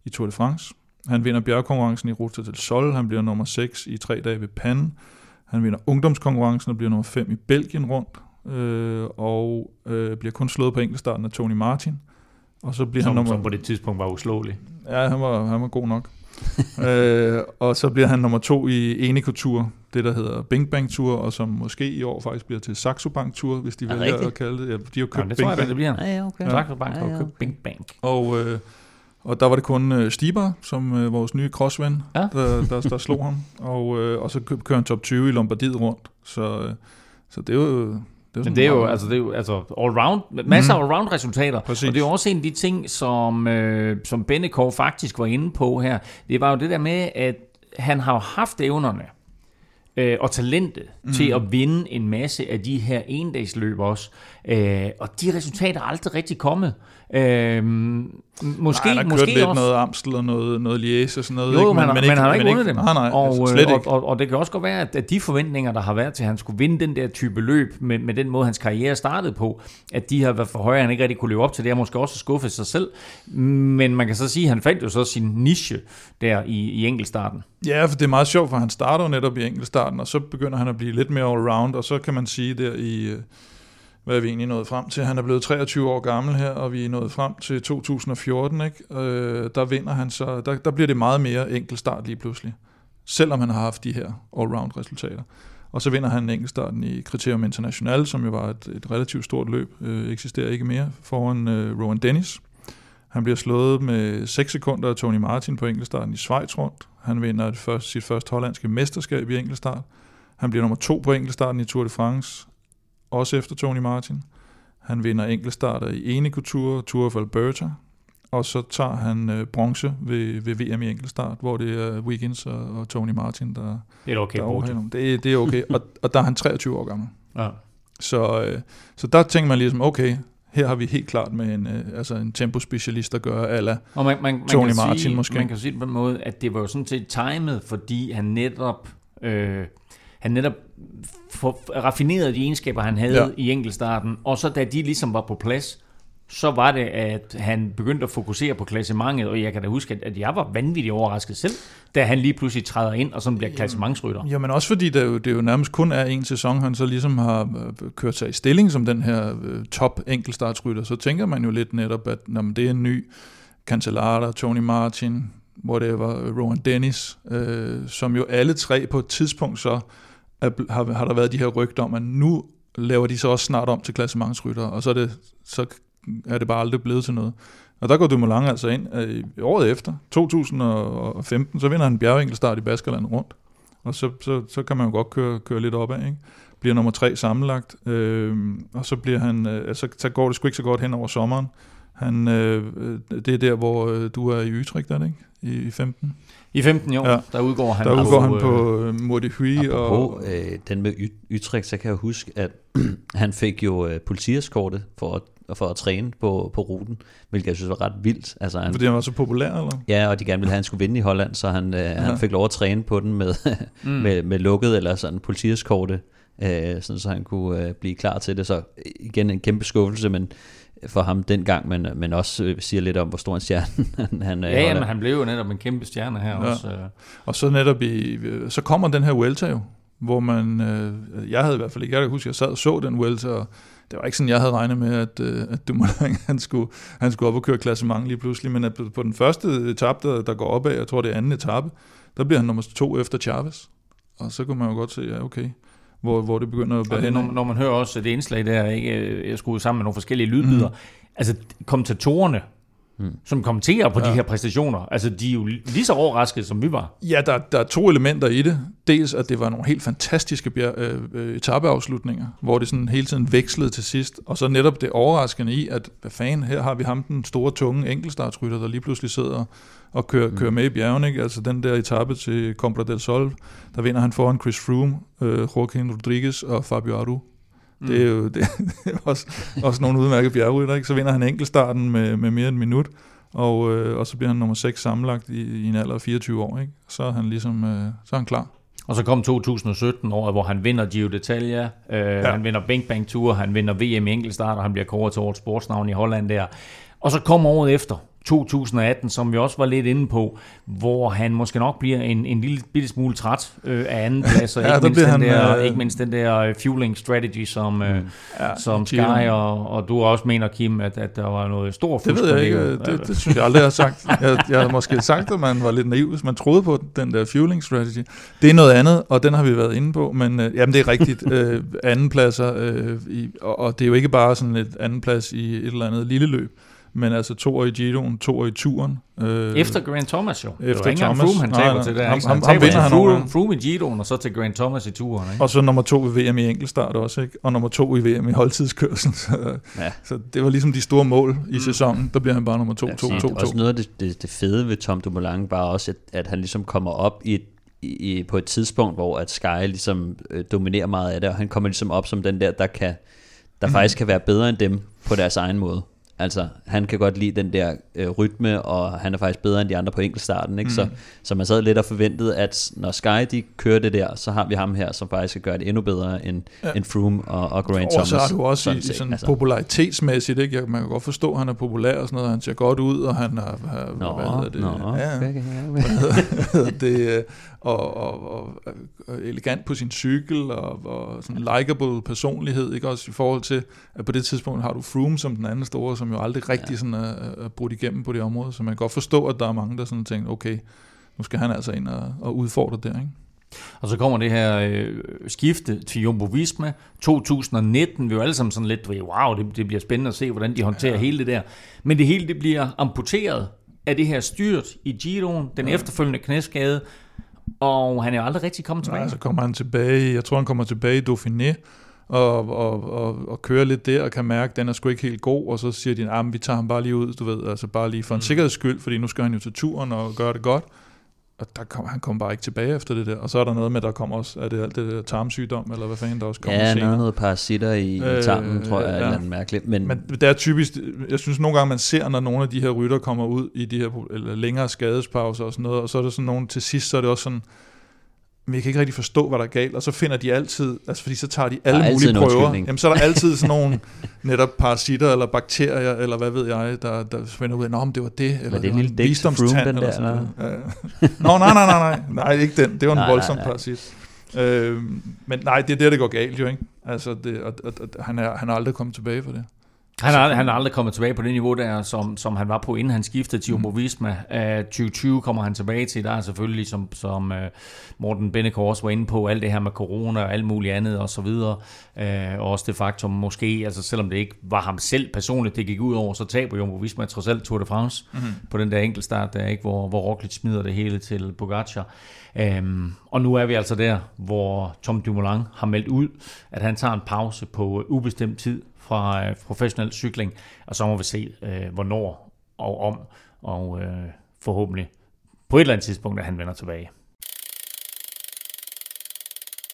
i Tour de France. Han vinder bjergkonkurrencen i Ruta del Sol, han bliver nummer 6 i tre dage ved Pan. Han vinder ungdomskonkurrencen og bliver nummer 5 i Belgien rundt, øh, og øh, bliver kun slået på enkeltstarten af Tony Martin. Og så bliver som, han nummer... som på det tidspunkt var uslåelig. Ja, han var, han var god nok. [LAUGHS] øh, og så bliver han nummer to i Eneco Tour, det der hedder Bing Bang Tour, og som måske i år faktisk bliver til Saxo Bank Tour, hvis de Er vælger rigtigt? at kalde det. Ja, de har jo købt det Bing tror jeg, Bang. det bliver. Ja, ja, okay. Ja. Saxo Bank Ja, har ja, købt okay. Bing Bang. Og, øh, og der var det kun øh, Stibar, som øh, vores nye crossven, Ja. der, der, der slog ham. Og, øh, og så kø- kører han top 20 i Lombardiet rundt. Så, øh, så det er jo... Det er Men det er jo, meget- altså, det er jo altså all-round, masser af all-round resultater. Præcis. Og det er jo også en af de ting, som, øh, som Bennekov faktisk var inde på her. Det var jo det der med, at han har haft evnerne øh, og talentet mm. til at vinde en masse af de her endagsløb også. Øh, og de resultater er aldrig rigtig kommet. Øh, måske, Nej, har måske lidt også, noget Amstel og noget, noget Liège og sådan noget. jo, ikke? men, men, men han har ikke vundet dem. Nej, nej, og, altså, øh, slet og, ikke. og, og det kan også godt være, at, at de forventninger, der har været til, at han skulle vinde den der type løb, med, med den måde, hans karriere startede på, at de har været for høje, han ikke rigtig kunne leve op til det, og måske også skuffet sig selv. Men man kan så sige, at han fandt jo så sin niche der i, i enkeltstarten. Ja, for det er meget sjovt, for han starter jo netop i enkeltstarten, og så begynder han at blive lidt mere all-round, og så kan man sige der i, øh, hvad er vi egentlig nået frem til? Han er blevet 23 år gammel her, og vi er nået frem til 2014, ikke? Øh, der vinder han så, der, der bliver det meget mere enkeltstart lige pludselig, selvom han har haft de her all-round resultater. Og så vinder han enkeltstarten i Criterium International, som jo var et, et relativt stort løb, øh, eksisterer ikke mere, foran øh, Rowan Dennis. Han bliver slået med 6 sekunder af Tony Martin på enkeltstarten i Schweiz rundt. Han vinder et først, sit første hollandske mesterskab i enkeltstart. Han bliver nummer to på enkeltstarten i Tour de France, også efter Tony Martin. Han vinder enkeltstarter i Eneco Tour, Tour of Alberta, og så tager han øh, bronze ved, ved VM i enkeltstart, hvor det er Wiggins og, og Tony Martin, der, Det er okay der. Det, det er okay, og, og der er han 23 år gammel. Ja. Så, øh, så der tænker man ligesom, okay, her har vi helt klart med en, øh, altså en tempospecialist at gøre, ala Og man, man, man Tony kan Martin sige, måske. Man kan sige det på en måde, at det var jo sådan set timet, fordi han netop, øh, han netop for, raffinerede de egenskaber, han havde ja. i enkeltstarten, og så da de ligesom var på plads, så var det, at han begyndte at fokusere på klassementet, og jeg kan da huske, at- jeg var vanvittigt overrasket selv, da han lige pludselig træder ind, og så bliver klassementsrytter. Jamen også fordi det jo, det jo nærmest kun er en sæson, han så ligesom har øh, kørt sig i stilling som den her øh, top enkeltstartsrytter, så tænker man jo lidt netop, at når det er en ny Cancellara, Tony Martin, whatever, øh, Rowan Dennis, øh, som jo alle tre på et tidspunkt så er, har, har der været de her rygter om, at nu laver de så også snart om til klassementsrytter, og så er det, så er det bare aldrig blevet til noget. Og der går Dumoulin altså ind øh, året efter, 2015, så vinder han en bjergenkelstart i Baskerland rundt. Og så, så, så kan man jo godt køre, køre lidt opad, ikke? Bliver nummer tre sammenlagt, øh, og så, bliver han, øh, altså, så går det sgu ikke så godt hen over sommeren. Han, øh, øh, det er der, hvor øh, du er i Utrecht, er det ikke? I, i 15. I 15 år, Ja. der udgår han. Der udgår han øh, på øh, Mordi Hui. Og, øh, den med Utrecht, så kan jeg huske, at [CLEARS THROAT] han fik jo øh, politieskorte for at, for at træne på, på ruten, hvilket jeg synes var ret vildt. Altså, han, fordi han var så populær, eller? Ja, og de gerne ville have, at han skulle vinde i Holland, så han, øh, ja. han fik lov at træne på den med, [LAUGHS] mm. med, med lukket eller sådan politieskorte, øh, sådan, så han kunne øh, blive klar til det. Så igen en kæmpe skuffelse, men for ham dengang, men, men også øh, siger lidt om, hvor stor en stjerne [LAUGHS] han, han er i Ja, ja, Holland. men han blev jo netop en kæmpe stjerne her ja. også. øh. Og så netop i, så kommer den her Vuelta jo, hvor man, øh, jeg havde i hvert fald ikke, jeg kan huske, jeg sad og så den Vuelta, og det var ikke sådan, jeg havde regnet med, at, øh, at Dumoulin, han skulle, han skulle op og køre klassement lige pludselig, men at på, på den første etape, der, der går opad, jeg tror det er anden etape, der bliver han nummer to efter Chavez. Og så kunne man jo godt se, ja okay, hvor, hvor det begynder at bære det, når, når man hører også det indslag der, ikke, jeg skulle sammen med nogle forskellige lydbyder, mm. altså kommentatorerne, mm. som kommenterer på ja. de her præstationer, altså de er jo lige så overraskede, som vi var. Ja, der, der er to elementer i det. Dels, at det var nogle helt fantastiske bjerg, øh, øh, etapeafslutninger, hvor det sådan hele tiden vekslede til sidst. Og så netop det overraskende i, at hvad fanden, her har vi ham, den store, tunge enkeltstartsrytter, der lige pludselig sidder og kører, mm. kører med i bjergene. Ikke? Altså den der etape til Compra del Sol, der vinder han foran Chris Froome, øh, Joaquin Rodriguez og Fabio Aru. Mm. Det er jo [LAUGHS] det, er også, også nogle udmærkede bjergrytter, ikke? Så vinder han enkeltstarten med, med mere end en minut, og, øh, og så bliver han nummer 6 sammenlagt i, i en alder af 24 år, ikke? Så er han ligesom, øh, så er han klar. Og så kom 2017 år, hvor han vinder Giro d'Italia, øh, ja. han vinder Bing Bang Tour, han vinder VM i enkeltstart, og han bliver kåret til årets sportsnavn i Holland der. Og så kom året efter, 2018, som vi også var lidt inde på, hvor han måske nok bliver en, en lille bitte smule træt øh, af anden plads, og [LAUGHS] ja, ikke, mindst den han, der, øh, ikke mindst den der øh, fueling strategy, som, øh, mm. ja, som Sky og, og du også mener, Kim, at, at der var noget stor fusk. Det ved jeg ikke, det, det synes jeg aldrig, jeg har sagt. Jeg, jeg har måske sagt, at man var lidt naiv, hvis man troede på den der fueling strategy. Det er noget andet, og den har vi været inde på, men øh, jamen, det er rigtigt. [LAUGHS] øh, andenpladser, øh, i, og, og det er jo ikke bare sådan et andenplads i et eller andet lille løb men altså to år i Giroen, to år i turen. Øh, efter Grant Thomas jo. Efter det Thomas. Froome, han taber nej, til det. Ham, ham, ham vinder han Froome, Froome i Giroen, og så til Grant Thomas i turen. Ikke? Og så nummer to i VM i enkeltstart også, ikke? og nummer to i VM i holdtidskørsel. [LAUGHS] Så, ja. så det var ligesom de store mål i mm. sæsonen. Der bliver han bare nummer to, ja, to, to, to. Også noget af det, det, det fede ved Tom Dumoulin var også, at, at han ligesom kommer op i et i, på et tidspunkt, hvor at Sky ligesom øh, dominerer meget af det, og han kommer ligesom op som den der, der kan der mm. faktisk kan være bedre end dem på deres egen måde. Altså, han kan godt lide den der øh, rytme, og han er faktisk bedre end de andre på enkeltstarten. Ikke? Mm. Så, så man sad lidt og forventede, at når Sky de kører det der, så har vi ham her, som faktisk kan gøre det endnu bedre end, ja. end Froome og, og Grant Thomas. Og så har du også sådan, i, sådan altså. popularitetsmæssigt, ikke? Jeg, man kan godt forstå, at han er populær og sådan noget, han ser godt ud, og han har, har nå, hvad hedder det? Nå, ja, okay, okay. det, [LAUGHS] øh, og, og, og, og elegant på sin cykel, og, og sådan likable personlighed, ikke også i forhold til, at på det tidspunkt har du Froome som den anden store, som jo aldrig rigtig ja. sådan er, er brudt igennem på det område, så man kan godt forstå, at der er mange, der sådan tænker, okay, nu skal han altså ind og, og udfordre der, ikke? Og så kommer det her øh, skifte til Jumbo Visma 2019. Vi er jo alle sammen sådan lidt, wow, det, det bliver spændende at se, hvordan de håndterer ja. hele det der. Men det hele det bliver amputeret af det her styrt i Giroen, den ja. efterfølgende knæskade, og han er jo aldrig rigtig kommet tilbage. Nej, så kommer han tilbage, jeg tror han kommer tilbage i Dauphiné, og, og, og, og kører lidt der, og kan mærke, at den er sgu ikke helt god, og så siger de, at ah, vi tager ham bare lige ud, du ved, altså bare lige for en mm. sikkerheds skyld, fordi nu skal han jo til turen og gøre det godt. Og der kom, han kom bare ikke tilbage efter det der. Og så er der noget med, der kommer også, er det alt det der tarmsygdom, eller hvad fanden der også kommer ja, senere? Ja, noget parasitter i, øh, tarmen, tror jeg, ja. eller mærkeligt. Men, men det er typisk, jeg synes nogle gange, man ser, når nogle af de her rytter kommer ud i de her eller længere skadespauser og sådan noget, og så er det sådan nogle, til sidst så er det også sådan, vi kan ikke rigtig forstå, hvad der er galt, og så finder de altid, altså fordi så tager de alle mulige prøver, jamen så er der altid sådan nogle [LAUGHS] netop parasitter eller bakterier, eller hvad ved jeg, der, der finder ud af, nå, det var det, eller det, det en visdomstand, eller sådan noget. Ja. Nå, nej, nej, nej, nej, nej, ikke den, det var en nej, voldsom nej, nej. parasit. Øh, men nej, det er der, det går galt jo, ikke? Altså, det, og, og, og, han, er, han er aldrig kommet tilbage for det. Han er, han er aldrig kommet tilbage på det niveau der, som, som han var på, inden han skiftede til Jumbo Visma. Uh, 2020 kommer han tilbage til. Der er selvfølgelig, som, som uh, Morten Bennekov også var inde på, alt det her med corona og alt muligt andet og så videre. Uh, og også det faktum, måske, altså selvom det ikke var ham selv personligt, det gik ud over, så taber Jumbo Visma trods alt Tour de France mm-hmm. på den der enkeltstart, der, ikke, hvor, hvor Roglic smider det hele til Pogacar. Um, og nu er vi altså der, hvor Tom Dumoulin har meldt ud, at han tager en pause på ubestemt tid fra øh, professionel cykling, og så må vi se, øh, hvornår og om, og øh, forhåbentlig på et eller andet tidspunkt, at han vender tilbage.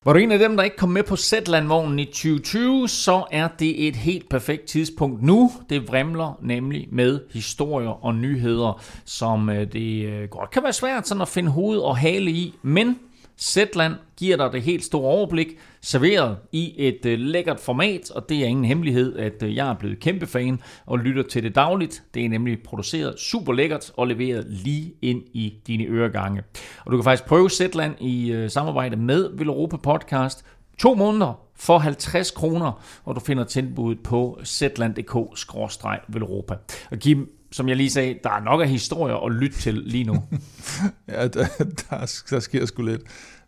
Var du en af dem, der ikke kom med på Zetland-vognen i 2020, så er det et helt perfekt tidspunkt nu. Det vrimler nemlig med historier og nyheder, som øh, det øh, godt kan være svært sådan at finde hoved og hale i, men Zetland giver dig det helt store overblik, serveret i et øh, lækkert format, og det er ingen hemmelighed, at øh, jeg er blevet kæmpe fan og lytter til det dagligt. Det er nemlig produceret super lækkert og leveret lige ind i dine øregange. Og du kan faktisk prøve Zetland i øh, samarbejde med Villeuropa Podcast. To måneder for 50 kroner, og du finder tilbuddet på zland.dk-villeuropa. Og Kim, som jeg lige sagde, der er nok af historier at lytte til lige nu. [LAUGHS] ja, der, der, der sker sgu lidt.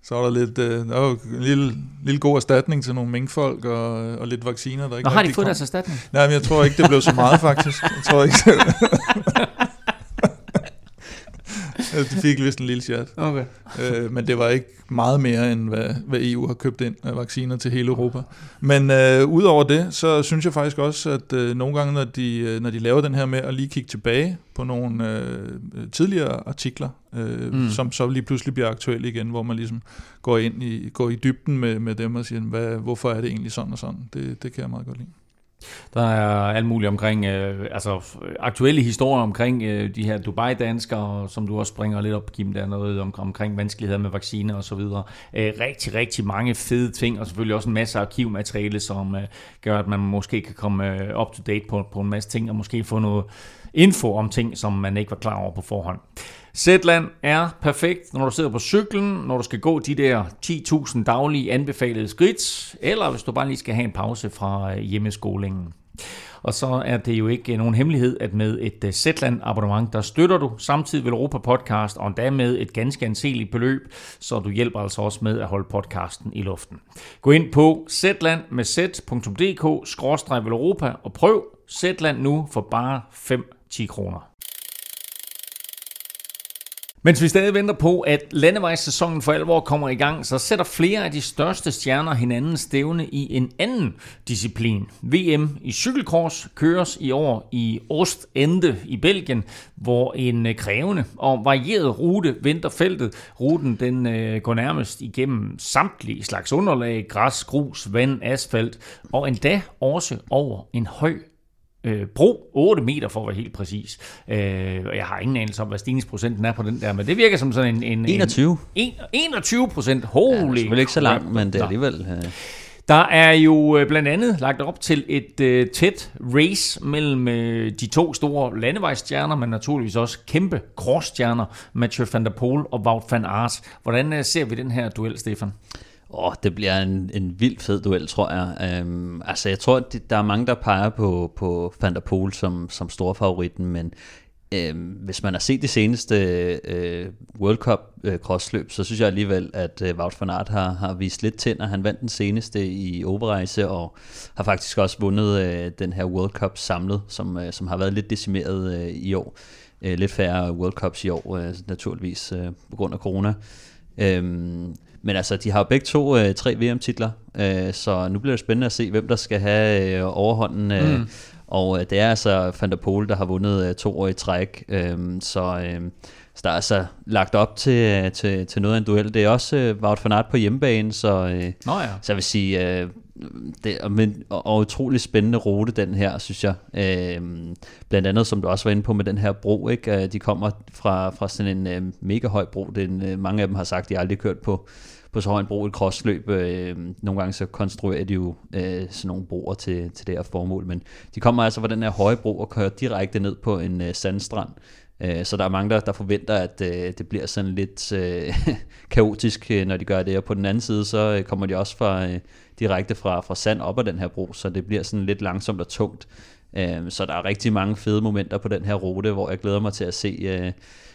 Så er der lidt, øh, der er en lille, lille god erstatning til nogle minkfolk og, og lidt vacciner, der ikke Nå, har de fået kom. deres erstatning? Nej, men jeg tror ikke, det blev så meget faktisk. Jeg tror ikke. [LAUGHS] de fik vist en lille chat. Okay. Øh, men det var ikke meget mere, end hvad, hvad EU har købt ind af vacciner til hele Europa. Men øh, udover det, så synes jeg faktisk også, at øh, nogle gange, når de, øh, når de laver den her med at lige kigge tilbage på nogle øh, tidligere artikler, øh, mm. som så lige pludselig bliver aktuelle igen, hvor man ligesom går ind i, går i dybden med, med dem og siger, hvad, hvorfor er det egentlig sådan og sådan. Det, det kan jeg meget godt lide. Der er alt muligt omkring, øh, altså aktuelle historier omkring øh, de her Dubai-danskere, som du også springer lidt op, Kim, der er noget om, omkring vanskeligheder med vacciner og så videre. Øh, rigtig, rigtig mange fede ting, og selvfølgelig også en masse arkivmateriale, som øh, gør, at man måske kan komme øh, up to date på, på en masse ting, og måske få noget info om ting, som man ikke var klar over på forhånd. Zetland er perfekt, når du sidder på cyklen, når du skal gå de der 10.000 daglige anbefalede skridt, eller hvis du bare lige skal have en pause fra øh, hjemmeskolingen. Og så er det jo ikke nogen hemmelighed, at med et øh, Zetland abonnement, der støtter du samtidig ved Europa Podcast, og endda med et ganske anseligt beløb, så du hjælper altså også med at holde podcasten i luften. Gå ind på zetland med z.dk-europa og prøv Zetland nu for bare 5-10 kroner. Mens vi stadig venter på, at landevejssæsonen for alvor kommer i gang, så sætter flere af de største stjerner hinanden stævne i en anden disciplin. VM i cykelkors køres i år i Ostende i Belgien, hvor en øh, krævende og varieret rute venter feltet. Ruten den øh, går nærmest igennem samtlige slags underlag, græs, grus, vand, asfalt og endda også over en høj øh, bro, 8 meter for at være helt præcis. Øh, og jeg har ingen anelse om, hvad stigningsprocenten er på den der, men det virker som sådan en... en 21. En, 21 procent, holy! Ja, det er ikke så langt, men det er alligevel... Øh. Der er jo øh, blandt andet lagt op til et øh, tæt race mellem øh, de to store landevejsstjerner, men naturligvis også kæmpe crossstjerner, Mathieu van der Poel og Wout van Aert. Hvordan øh, ser vi den her duel, Stefan? Åh, oh, det bliver en, en vild fed duel, tror jeg. Um, altså, jeg tror, at der er mange, der peger på, på Van der Poel som, som storfavoritten, men um, hvis man har set det seneste uh, World Cup uh, crossløb, så synes jeg alligevel, at uh, Wout van Aert har, har vist lidt tænder. Han vandt den seneste i Overrejse, og har faktisk også vundet uh, den her World Cup samlet, som, uh, som har været lidt decimeret uh, i år. Uh, lidt færre World Cups i år, uh, naturligvis uh, på grund af corona. Um, men altså, de har jo begge to øh, tre VM-titler, øh, så nu bliver det spændende at se, hvem der skal have øh, overhånden. Øh, mm. Og øh, det er altså Van der Pol, der har vundet øh, to år i træk, øh, så... Øh, så der er altså lagt op til, øh, til, til noget af en duel. Det er også øh, Wout van Aert på hjemmebane, så, øh, Nå ja. så jeg vil sige, øh, det er men, og, og utrolig spændende rute, den her, synes jeg. Øh, blandt andet, som du også var inde på med den her bro, ikke? Øh, de kommer fra, fra sådan en øh, mega høj bro. Den, øh, mange af dem har sagt, at de aldrig kørt på, på så høj en bro et crossløb. Øh, nogle gange så konstruerer de jo øh, sådan nogle broer til, til det her formål, men de kommer altså fra den her høje bro og kører direkte ned på en øh, sandstrand. Øh, så der er mange, der, der forventer, at øh, det bliver sådan lidt øh, [LAUGHS] kaotisk, øh, når de gør det. Og på den anden side, så øh, kommer de også fra, øh, direkte fra, fra sand op ad den her bro, så det bliver sådan lidt langsomt og tungt. Øh, så der er rigtig mange fede momenter på den her rute, hvor jeg glæder mig til at se. Øh,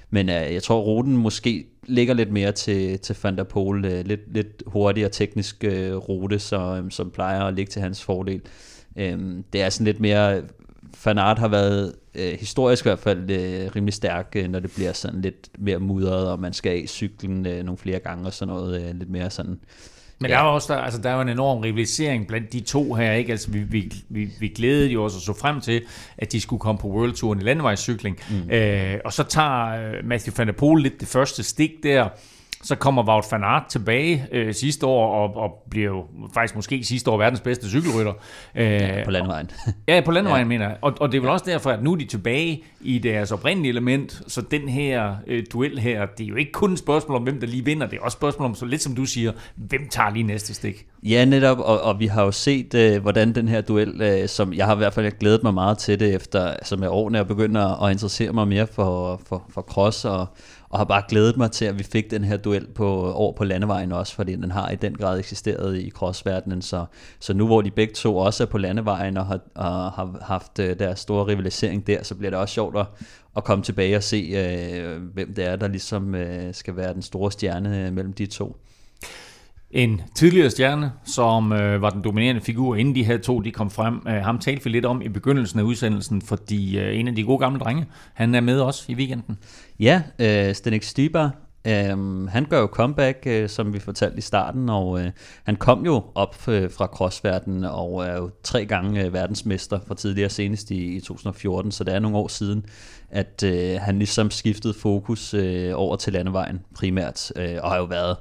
men øh, jeg tror, ruten måske ligger lidt mere til, til Van der Pol. Øh, lidt, lidt hurtigere teknisk øh, rute, så, øh, som plejer at ligge til hans fordel. Øh, det er sådan lidt mere Fanart har været øh, historisk i hvert fald øh, rimelig stærk, øh, når det bliver sådan lidt mere mudret, og man skal af cyklen øh, nogle flere gange og sådan noget, øh, lidt mere sådan... Men ja. der er også der, altså, der er jo en enorm rivalisering blandt de to her, ikke? Altså, vi, vi, vi, vi glædede jo også så frem til, at de skulle komme på World Touren i landevejscykling. Mm. Øh, og så tager øh, Matthew van der Poel lidt det første stik der, så kommer Wout van Aert tilbage øh, sidste år, og, og bliver jo faktisk måske sidste år verdens bedste cykelrytter. Øh, ja, på landevejen. [LAUGHS] ja, på landevejen ja. mener jeg. Og, og det er vel også derfor, at nu er de tilbage i deres oprindelige element, så den her øh, duel her, det er jo ikke kun et spørgsmål om, hvem der lige vinder, det er også et spørgsmål om, så lidt som du siger, hvem tager lige næste stik? Ja, netop, og, og vi har jo set, øh, hvordan den her duel, øh, som jeg har i hvert fald glædet mig meget til det, efter som med årene jeg begynder at interessere mig mere for, for, for cross og og har bare glædet mig til, at vi fik den her duel på, over på landevejen også, fordi den har i den grad eksisteret i crossverdenen, så, så nu hvor de begge to også er på landevejen og har, og har haft øh, deres store rivalisering der, så bliver det også sjovt at, at komme tilbage og se, øh, hvem det er, der ligesom øh, skal være den store stjerne øh, mellem de to. En tidligere stjerne, som øh, var den dominerende figur, inden de her to de kom frem. Øh, ham talte vi lidt om i begyndelsen af udsendelsen, fordi øh, en af de gode gamle drenge, han er med os i weekenden. Ja, øh, Stenik Stibar, øh, han gør jo comeback, øh, som vi fortalte i starten, og øh, han kom jo op øh, fra crossverdenen og er jo tre gange øh, verdensmester fra tidligere senest i, i 2014, så det er nogle år siden, at øh, han ligesom skiftede fokus øh, over til landevejen primært, øh, og har jo været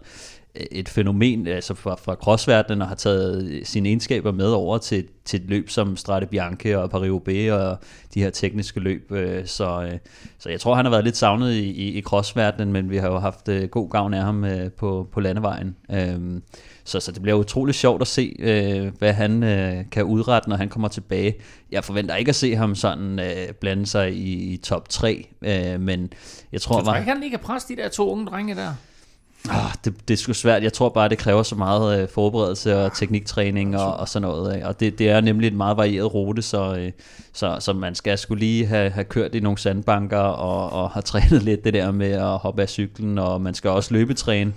et fænomen altså fra, fra crossverdenen og har taget sine egenskaber med over til, til et løb som Strade Bianche og Paris-Roubaix og de her tekniske løb. Øh, så, øh, så jeg tror, han har været lidt savnet i, i, i crossverdenen, men vi har jo haft øh, god gavn af ham på, på landevejen. Så, så det bliver utroligt sjovt at se, hvad han kan udrette, når han kommer tilbage. Jeg forventer ikke at se ham sådan blande sig i, i top 3, men jeg tror... Jeg tror ikke, han lige kan presse de der to unge drenge der. Oh, det, det er sgu svært. Jeg tror bare, det kræver så meget øh, forberedelse og tekniktræning og, og sådan noget. Og det, det er nemlig en meget varieret rute, så, øh, så, så man skal skulle lige have, have kørt i nogle sandbanker og, og have [LAUGHS] trænet lidt det der med at hoppe af cyklen, og man skal også løbetræne.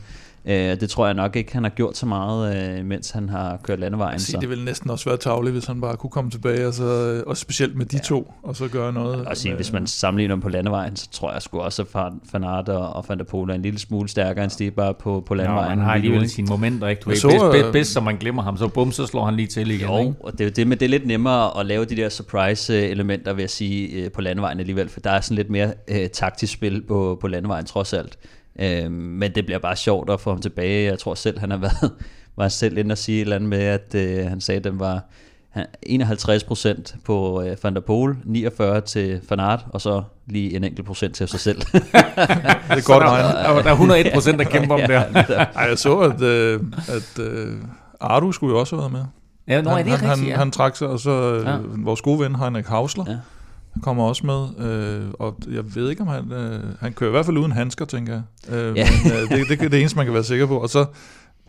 Øh, det tror jeg nok ikke, han har gjort så meget, øh, mens han har kørt landevejen. Sige, så. Det ville næsten også være tavligt, hvis han bare kunne komme tilbage, og, så, og specielt med de ja. to, og så gøre noget. Og sige, hvis man sammenligner dem på landevejen, så tror jeg sgu også, at Van Aert og Van der Poel er en lille smule stærkere end Steve bare på, på landevejen. Nå, han har alligevel sine momenter, ikke? Du så, bedst, bedst, bedst, så man glemmer ham, så bum, så slår han lige til igen. Jo, ikke? og det er jo det med, det er lidt nemmere at lave de der surprise-elementer, vil jeg sige, på landevejen alligevel, for der er sådan lidt mere øh, taktisk spil på, på landevejen, trods alt. Øh, men det bliver bare sjovt at få ham tilbage. Jeg tror selv, han har været [LAUGHS] var selv inde og sige et eller andet med, at øh, han sagde, at den var 51% på øh, Van der Pol, 49 til Van Aert, og så lige en enkelt procent til sig selv. [LAUGHS] det er godt der, der er 101 procent, der [LAUGHS] kæmper om der. Ej, jeg så, at, øh, at øh, Ardu skulle jo også have været med. Ja, nå, han, er det han, rigtigt, han, ja. han trak sig, og så øh, ja. vores gode ven Heinrich Hausler, ja kommer også med, øh, og jeg ved ikke om han, øh, han kører i hvert fald uden handsker, tænker jeg. Øh, ja. men, øh, det, det, det er det eneste, man kan være sikker på. Og så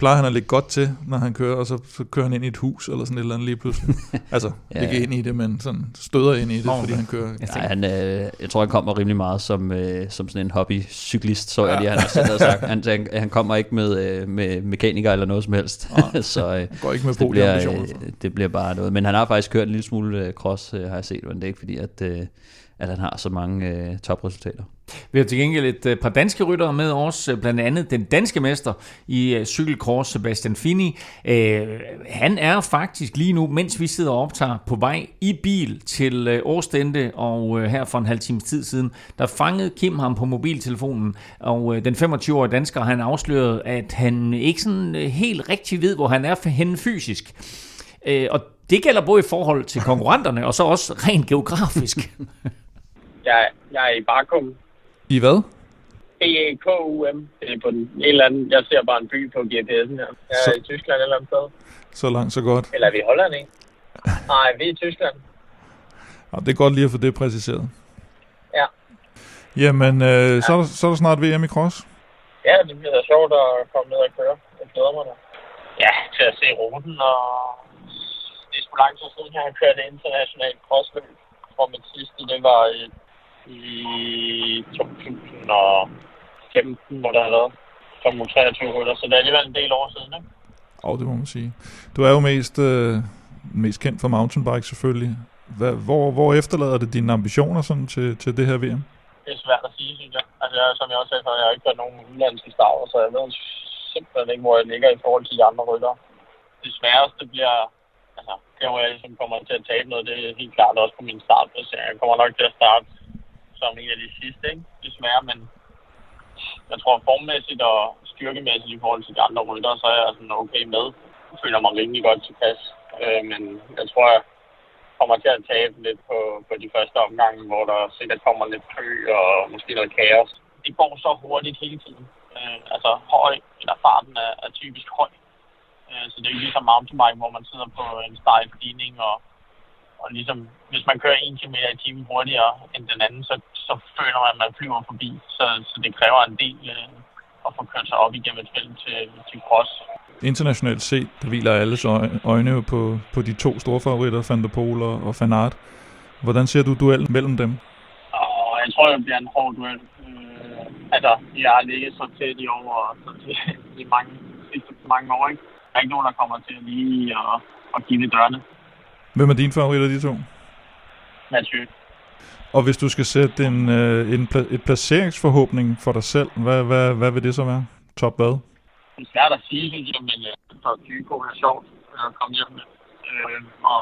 plejer han at ligge godt til, når han kører, og så, så kører han ind i et hus, eller sådan et eller andet lige pludselig. [LAUGHS] altså, ja, ikke ind i det, men sådan støder ind i det, fordi han kører. Jeg, ja, han, øh, jeg tror, han kommer rimelig meget som, øh, som sådan en hobby-cyklist, så jeg ja. lige, han har [LAUGHS] selv sagt. Han, han, han kommer ikke med, øh, med mekaniker eller noget som helst. [LAUGHS] Så øh, går ikke med det bliver, øh, det bliver bare noget. Men han har faktisk kørt en lille smule øh, cross, øh, har jeg set, men det er ikke fordi, at... Øh, at han har så mange øh, topresultater. Vi har til gengæld et øh, par danske ryttere med os, øh, blandt andet den danske mester i øh, cykelkors, Sebastian Fini. Han er faktisk lige nu, mens vi sidder og optager, på vej i bil til Årstende, og her for en halv times tid siden, der fangede Kim ham på mobiltelefonen, og den 25-årige dansker, han afslørede, at han ikke sådan helt rigtig ved, hvor han er henne fysisk. Og det gælder både i forhold til konkurrenterne, og så også rent geografisk. [LAUGHS] Jeg, jeg er i Bakum. I hvad? Det er på den en eller anden... Jeg ser bare en by på GPS'en her. Jeg er så, i Tyskland eller andet sted. Så langt, så godt. Eller er vi i Holland, ikke? Nej, vi er i Tyskland. Ja, det er godt lige at få det præciseret. Ja. Jamen, øh, ja. Så, er der, så er der snart VM i cross. Ja, det bliver sjovt at komme ned og køre. Jeg glæder mig da. Ja, til at se ruten, og det er sgu lang tid siden, jeg har kørt internationalt crossløb tror, mit sidste, det var i, i 2015, hvor der havde været 23 rytter, så det er alligevel en del år siden, ikke? Og det må man sige. Du er jo mest, øh, mest kendt for mountainbike selvfølgelig. Hvad, hvor, hvor efterlader det dine ambitioner sådan til, til det her VM? Det er svært at sige, synes jeg. Altså, jeg, som jeg også sagde, så jeg har ikke været nogen udlandske starter, så jeg ved simpelthen ikke, hvor jeg ligger i forhold til de andre rytter. Det sværeste bliver altså, der hvor jeg ligesom kommer til at tabe noget, det er helt klart også på min startplacering. Jeg kommer nok til at starte som en af de sidste, ikke? desværre, men jeg tror formmæssigt og styrkemæssigt i forhold til de andre rytter, så er jeg sådan okay med. Jeg føler mig rimelig godt tilpas, øh, men jeg tror, jeg kommer til at tabe lidt på, på de første omgange, hvor der sikkert kommer lidt kø og måske noget kaos. Det går så hurtigt hele tiden. Øh, altså høj, eller farten er, er typisk høj Øh, så det er ikke ligesom mountainbike, hvor man sidder på en stejl stigning, og, og ligesom, hvis man kører en km i timen hurtigere end den anden, så, så føler man, at man flyver forbi. Så, så det kræver en del øh, at få kørt sig op igennem et felt til, til cross. Internationalt set, der hviler alles øjne på, på de to store favoritter, Van der Pol og, og Van Aert. Hvordan ser du duellen mellem dem? Og jeg tror, det bliver en hård duel. Øh, altså, jeg har ligget så tæt i år, og så tæt i mange sidste mange år, ikke? Der er ikke nogen, der kommer til at lige og, og give det dørene. Hvem er din favorit af de to? Mathieu. Og hvis du skal sætte en, øh, en pla- et placeringsforhåbning for dig selv, hvad, hvad, hvad vil det så være? Top hvad? Det er svært at sige, synes jeg, men uh, top 20 kunne være sjovt at komme hjem med. Uh, og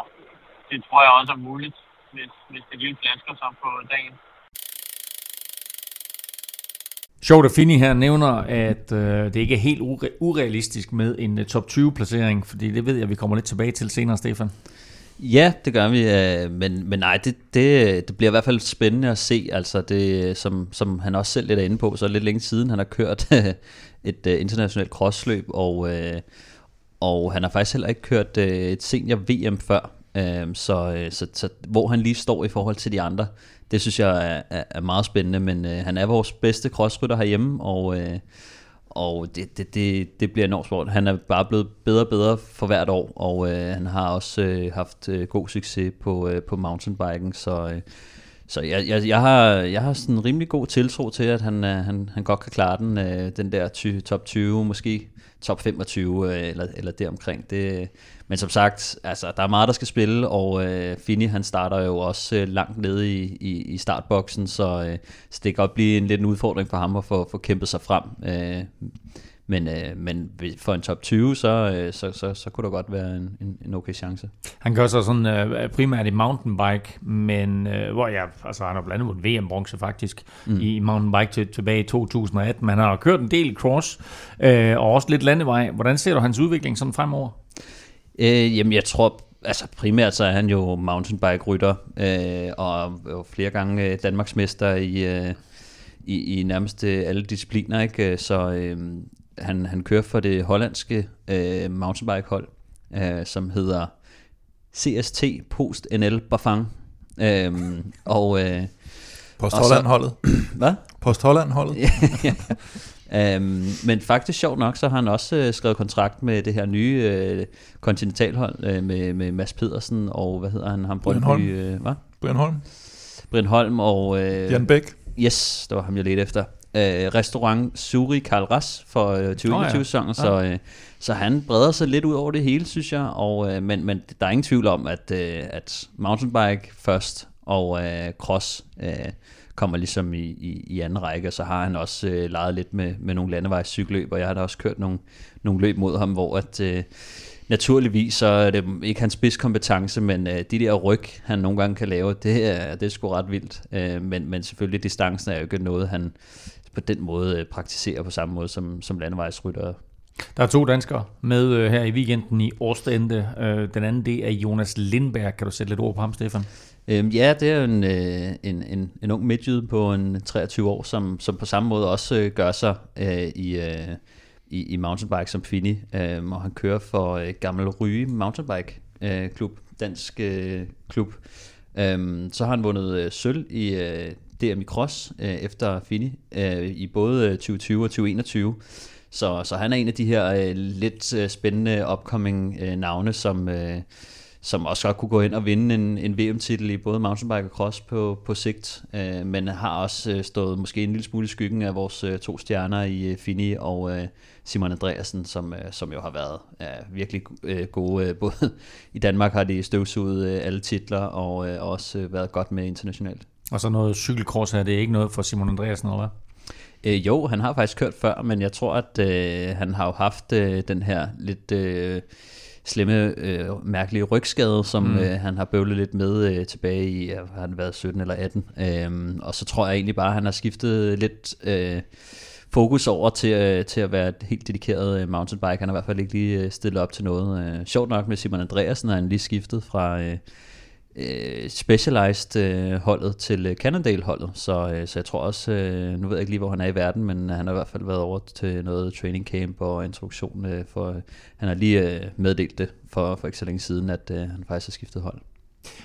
det tror jeg også er muligt, hvis, hvis det lige flasker sig på dagen. Sjovt at Fini her nævner, at øh, det ikke er helt ure- urealistisk med en uh, top 20 placering, fordi det ved jeg, vi kommer lidt tilbage til senere, Stefan. Ja, det gør vi, øh, men, men nej, det, det, det bliver i hvert fald spændende at se, altså det, som, som han også selv lidt er inde på, så lidt længe siden, han har kørt [LAUGHS] et uh, internationalt crossløb, og, øh, og han har faktisk heller ikke kørt øh, et senior VM før, uh, så, så, så hvor han lige står i forhold til de andre, det synes jeg er, er, er meget spændende, men han er vores bedste crossrytter herhjemme, og, og det, det, det, det bliver enormt sport. Han er bare blevet bedre og bedre for hvert år, og øh, han har også øh, haft øh, god succes på, øh, på mountainbiken, så, øh, så jeg, jeg, jeg, har, jeg har sådan en rimelig god tiltro til, at han, øh, han, han godt kan klare den, øh, den der ty, top 20, måske top 25 øh, eller, eller deromkring. Det, men som sagt, altså, der er meget, der skal spille, og øh, Fini han starter jo også øh, langt nede i, i, i startboksen, så, øh, så det kan godt blive en lidt en udfordring for ham at få, få kæmpet sig frem. Øh, men, øh, men for en top 20, så, øh, så, så, så kunne der godt være en, en, en okay chance. Han gør så sådan øh, primært i mountainbike, men øh, hvor jeg, altså han har blandt andet VM-bronze faktisk mm. i mountainbike til, tilbage i 2018, men han har kørt en del cross øh, og også lidt landevej. Hvordan ser du hans udvikling sådan fremover? Øh, jamen jeg tror, altså primært så er han jo mountainbike-rytter, øh, og jo flere gange øh, Danmarksmester i, øh, i, i nærmest alle discipliner, ikke? Så øh, han, han kører for det hollandske øh, mountainbike-hold, øh, som hedder CST Post NL Bafang. [LAUGHS] Øh, og, øh, Post Holland-holdet. [CLEARS THROAT] Hvad? Post Holland-holdet. [LAUGHS] ja. Um, men faktisk sjovt nok, så har han også uh, skrevet kontrakt med det her nye uh, kontinentalhold uh, med, med Mads Pedersen og hvad hedder han? han Brian Holm. Uh, hvad? Brian Holm. Brian Holm og... Uh, Jan Bæk. Yes, det var ham jeg ledte efter. Uh, restaurant Suri Karl Ras for uh, 2021-sæsonen, oh, ja. så, uh, så han breder sig lidt ud over det hele, synes jeg. Og, uh, men, men der er ingen tvivl om, at, uh, at mountainbike først og uh, cross... Uh, kommer ligesom i, i, i anden række, og så har han også øh, leget lidt med, med nogle landevejscykelløb, og jeg har da også kørt nogle, nogle løb mod ham, hvor at, øh, naturligvis så er det ikke hans spidskompetence, men øh, de der ryg, han nogle gange kan lave, det er, det er sgu ret vildt. Øh, men, men selvfølgelig, distancen er jo ikke noget, han på den måde øh, praktiserer på samme måde som, som landevejsrytter. Der er to danskere med øh, her i weekenden i Årstende. Øh, den anden, det er Jonas Lindberg. Kan du sætte lidt ord på ham, Stefan? Øhm, ja, det er en, øh, en, en, en ung midtjyde på en 23 år, som, som på samme måde også øh, gør sig øh, i, øh, i, i mountainbike som Fini. Øh, og han kører for øh, Gammel Ryge Mountainbike øh, klub, dansk øh, klub. Øh, så har han vundet øh, sølv i øh, DM i Cross øh, efter Fini øh, i både øh, 2020 og 2021. Så, så han er en af de her øh, lidt øh, spændende upcoming øh, navne, som... Øh, som også godt kunne gå ind og vinde en, en VM-titel i både mountainbike og cross på, på sigt, øh, men har også øh, stået måske en lille smule i skyggen af vores øh, to stjerner i øh, Fini og øh, Simon Andreasen, som, øh, som jo har været øh, virkelig øh, gode. Øh, både [LAUGHS] i Danmark har de støvsuget øh, alle titler og øh, også øh, været godt med internationalt. Og så noget cykelcross her, det er ikke noget for Simon Andreasen, eller hvad? Øh, jo, han har faktisk kørt før, men jeg tror, at øh, han har jo haft øh, den her lidt... Øh, slemme, øh, mærkelige rygskade, som mm. øh, han har bøvlet lidt med øh, tilbage i, har han været 17 eller 18. Øhm, og så tror jeg egentlig bare, at han har skiftet lidt øh, fokus over til, øh, til at være et helt dedikeret øh, mountainbike. Han har i hvert fald ikke lige øh, stillet op til noget. Øh, sjovt nok med Simon Andreasen har han lige skiftet fra... Øh, øh, Specialized øh, holdet til øh, Cannondale holdet, så, øh, så jeg tror også, øh, nu ved jeg ikke lige, hvor han er i verden, men øh, han har i hvert fald været over til noget training camp og introduktion, øh, for øh, han har lige øh, meddelt det for, for ikke så længe siden, at øh, han faktisk har skiftet hold.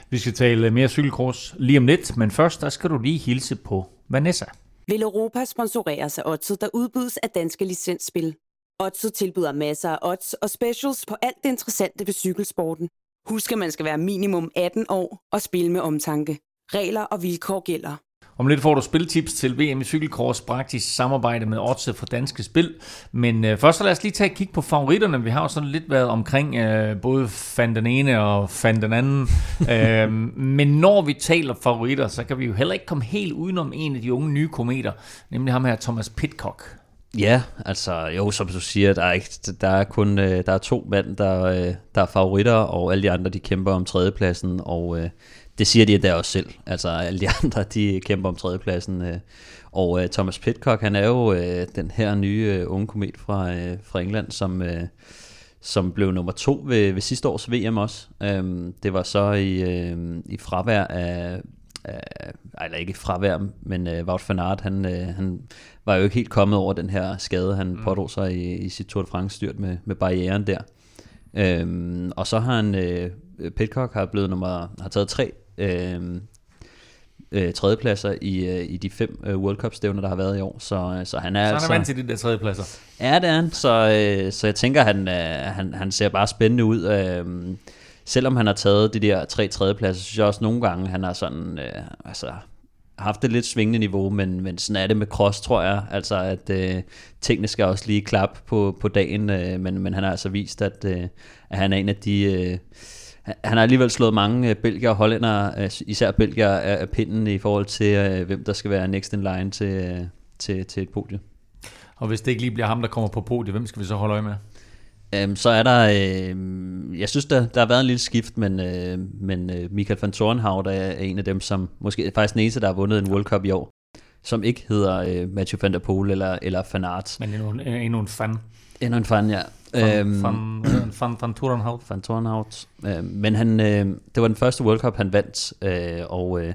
Vi skal tale mere cykelkurs lige om lidt, men først der skal du lige hilse på Vanessa. Vil Europa sponsoreres af Odset, der udbydes af danske licensspil? Odset tilbyder masser af odds og specials på alt det interessante ved cykelsporten. Husk, at man skal være minimum 18 år og spille med omtanke. Regler og vilkår gælder. Om lidt får du spiltips til VM i cykelkross, praktisk samarbejde med Odds for Danske Spil. Men øh, først så lad os lige tage et kig på favoritterne. Vi har jo sådan lidt været omkring øh, både fan den ene og fan den anden. [LAUGHS] øh, men når vi taler favoritter, så kan vi jo heller ikke komme helt udenom en af de unge nye kometer, nemlig ham her Thomas Pitcock. Ja, altså jo, som du siger, der er, ikke, der er kun øh, der er to mænd, der, øh, der er favoritter, og alle de andre, de kæmper om tredjepladsen, og øh, det siger de der også selv. Altså alle de [LAUGHS] andre, de kæmper om tredjepladsen. Øh, og øh, Thomas Pitcock, han er jo øh, den her nye øh, unge komet fra, øh, fra England, som, øh, som blev nummer to ved, ved sidste års VM også. Øh, det var så i, øh, i fravær af, af, eller ikke fravær, men øh, Wout van Aert, han, øh, han var jo ikke helt kommet over den her skade, han mm. pådrog sig i, i sit Tour de France styrt med, med barrieren der. Øhm, og så har han, øh, Pitcock har blevet nummer, har taget tre øh, øh, tredjepladser i, øh, i de fem øh, World Cup stævner, der har været i år. Så, så han er så altså... han er vant til de der tredjepladser. Ja, det er han. Så, øh, så jeg tænker, han, øh, han, han ser bare spændende ud. Øh, selvom han har taget de der tre tredjepladser, synes jeg også nogle gange, han har sådan, øh, altså, haft et lidt svingende niveau, men, men sådan er det med cross, tror jeg. Altså, at øh, tingene skal også lige klappe på, på dagen, øh, men, men han har altså vist, at, øh, at han er en af de... Øh, han har alligevel slået mange øh, belgier og hollænder, øh, især belgier, af pinden i forhold til, øh, hvem der skal være next in line til, til, til et podie. Og hvis det ikke lige bliver ham, der kommer på podiet, hvem skal vi så holde øje med? Øhm, så er der, øh, jeg synes, der, der har været en lille skift, men, øh, men øh, Michael van Thornhout er en af dem, som måske faktisk den eneste, der har vundet en World Cup i år, som ikke hedder øh, Matthew van der Poel eller, eller Van Aert. Men endnu, endnu en fan. Endnu en fan, ja. Øhm, van, van, van Thornhout. Van Thornhout. Øh, men han, øh, det var den første World Cup, han vandt, øh, og øh,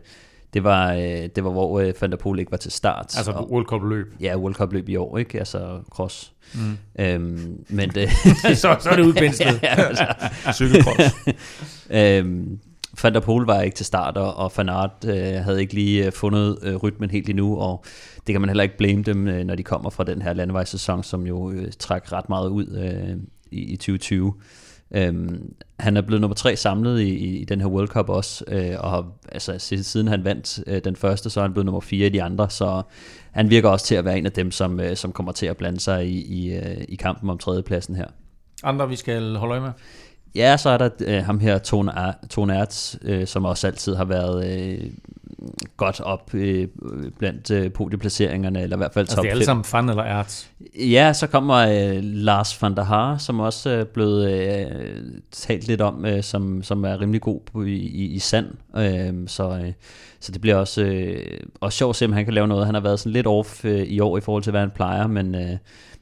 det var, øh, det var hvor øh, Van der Poel ikke var til start. Altså og, World Cup løb. Ja, World Cup løb i år, ikke? Altså cross. Mm. Øhm, men [LAUGHS] det, så, så er det udpenslet. [LAUGHS] ja, altså. Cykelcross. [LAUGHS] øhm, Van der Poel var ikke til start, og Van Aert øh, havde ikke lige øh, fundet øh, rytmen helt endnu, og det kan man heller ikke blame dem, øh, når de kommer fra den her landevejssæson, som jo øh, træk ret meget ud øh, i, i 2020. Øhm, han er blevet nummer tre samlet i, i, i den her World Cup også, øh, og har, altså, siden han vandt øh, den første, så er han blevet nummer fire i de andre, så han virker også til at være en af dem, som, øh, som kommer til at blande sig i, i, øh, i kampen om tredjepladsen her. Andre, vi skal holde øje med? Ja, så er der øh, ham her, Tone, Tone Ertz, øh, som også altid har været øh, godt op øh, blandt øh, podieplaceringerne, eller i hvert fald altså, top det er alle sammen fan eller Ertz? Ja, så kommer øh, Lars van der Haar, som også er blevet øh, talt lidt om, øh, som, som er rimelig god på, i, i, i sand. Øh, så, øh, så det bliver også, øh, også sjovt at se, om han kan lave noget. Han har været sådan lidt off øh, i år i forhold til, hvad han plejer, men... Øh,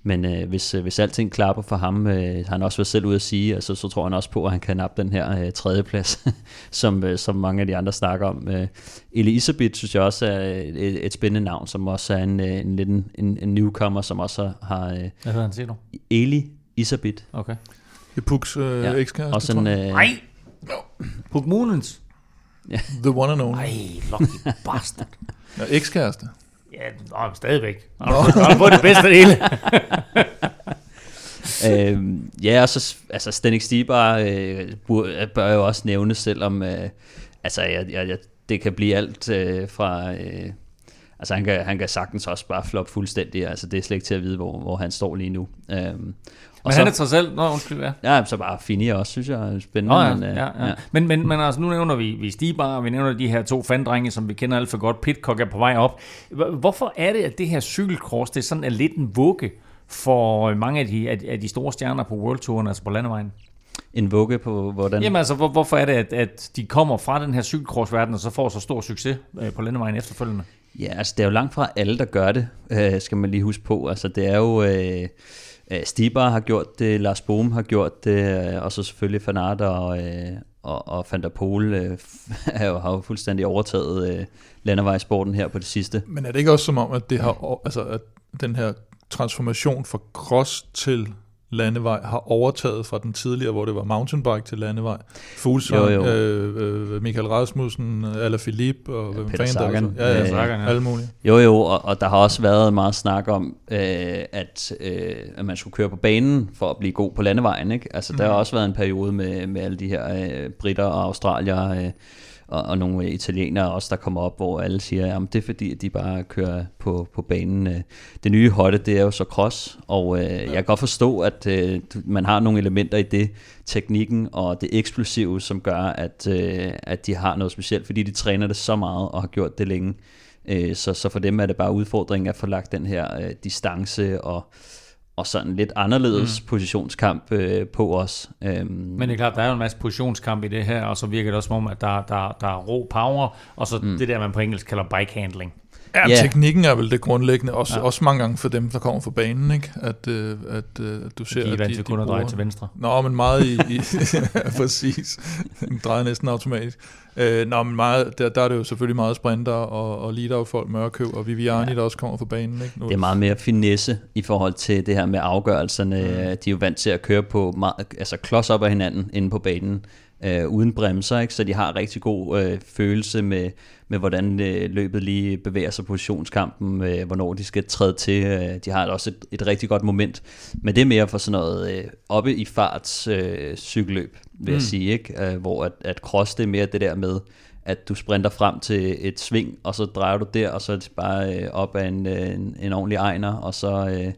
men øh, hvis, øh, hvis alting klapper for ham, øh, har han også været selv ude at sige, altså, så tror han også på, at han kan nappe den her øh, tredje plads, [LAUGHS] som, øh, som mange af de andre snakker om. Øh, Elisabeth synes jeg også er et, et spændende navn, som også er en, øh, en, en, en, en newcomer, som også har... Øh, Hvad hedder han, siger du? Eli Isabit. Okay. Det er Puks øh, ja, ekskæreste, også en, øh, Nej! Puk Moonens. Ja. The one and only. Ej, lucky bastard. Ja, ekskæreste. Ja, nå, stadigvæk. Nå. Har fået det bedste af det hele? [LAUGHS] øhm, ja, og så altså Stanik Stibar øh, bør, bør jo også nævnes, selvom øh, altså, jeg, jeg, jeg, det kan blive alt øh, fra... Øh, altså han kan, han kan sagtens også bare floppe fuldstændig, altså det er slet ikke til at vide, hvor, hvor han står lige nu. Øhm, men så, han er trods alt, nå undskyld, ja. Ja, så bare Fini også, synes jeg er spændende. Nå, ja, men, øh, ja, ja. ja. Men, men, men altså, nu nævner vi, vi Stibar, vi nævner de her to fanddrenge, som vi kender alt for godt. Pitcock er på vej op. Hvorfor er det, at det her cykelkross, det sådan er lidt en vugge for mange af de, af de store stjerner på World Touren, altså på landevejen? En vugge på hvordan? Jamen altså, hvor, hvorfor er det, at, at de kommer fra den her cykelkrossverden, og så får så stor succes øh, på landevejen efterfølgende? Ja, altså det er jo langt fra alle, der gør det, øh, skal man lige huske på. Altså det er jo... Øh, Stibar har gjort det, Lars Bohm har gjort det, og så selvfølgelig Fanart og, og, og Van der Pol øh, har, [LAUGHS] jo, har jo fuldstændig overtaget øh, landevejssporten her på det sidste. Men er det ikke også som om, at det har, altså at den her transformation fra cross til landevej har overtaget fra den tidligere, hvor det var mountainbike til landevej. Fuglsang, øh, øh, Michael Rasmussen, Ala Philippe og ja, hvem Peter Sagan. Ja, ja, Sagan, ja. alle mulige. Jo, jo, og, og der har også været meget snak om, øh, at, øh, at man skulle køre på banen for at blive god på landevejen. Ikke? Altså, mm. der har også været en periode med, med alle de her øh, britter og australier, øh, og, og nogle italienere også, der kommer op, hvor alle siger, at det er fordi, at de bare kører på, på banen. Øh, det nye hotte, det er jo så cross, og øh, ja. jeg kan godt forstå, at øh, man har nogle elementer i det, teknikken og det eksplosive, som gør, at, øh, at de har noget specielt, fordi de træner det så meget og har gjort det længe. Øh, så, så for dem er det bare udfordringen at få lagt den her øh, distance og og sådan lidt anderledes mm. positionskamp øh, på os. Øhm. Men det er klart, der er jo en masse positionskamp i det her, og så virker det også som om, at der, der, der er rå power, og så mm. det der, man på engelsk kalder bike handling. Ja, yeah. teknikken er vel det grundlæggende, også, ja. også mange gange for dem, der kommer fra banen, ikke? At, øh, at, øh, at du ser, de er de, de kun at dreje til venstre. Nå, men meget i... i ja, [LAUGHS] [LAUGHS] præcis. Den drejer næsten automatisk. Øh, nå, men meget, der, der er det jo selvfølgelig meget sprinter og, og lead-out-folk, Mørkøv og Viviani, ja. der også kommer fra banen. Ikke? Nu. Det er meget mere finesse i forhold til det her med afgørelserne. Mm. De er jo vant til at køre på meget, altså klods op af hinanden inde på banen øh, uden bremser, ikke? så de har rigtig god øh, følelse med, med hvordan øh, løbet lige bevæger sig positionskampen, øh, hvornår de skal træde til. Øh, de har også et, et rigtig godt moment, men det er mere for sådan noget øh, oppe i farts øh, cykelløb, vil mm. jeg sige, ikke? Øh, hvor at, at cross det er mere det der med, at du sprinter frem til et sving, og så drejer du der, og så er det bare øh, op af en, øh, en, en ordentlig ejner, og så... Øh,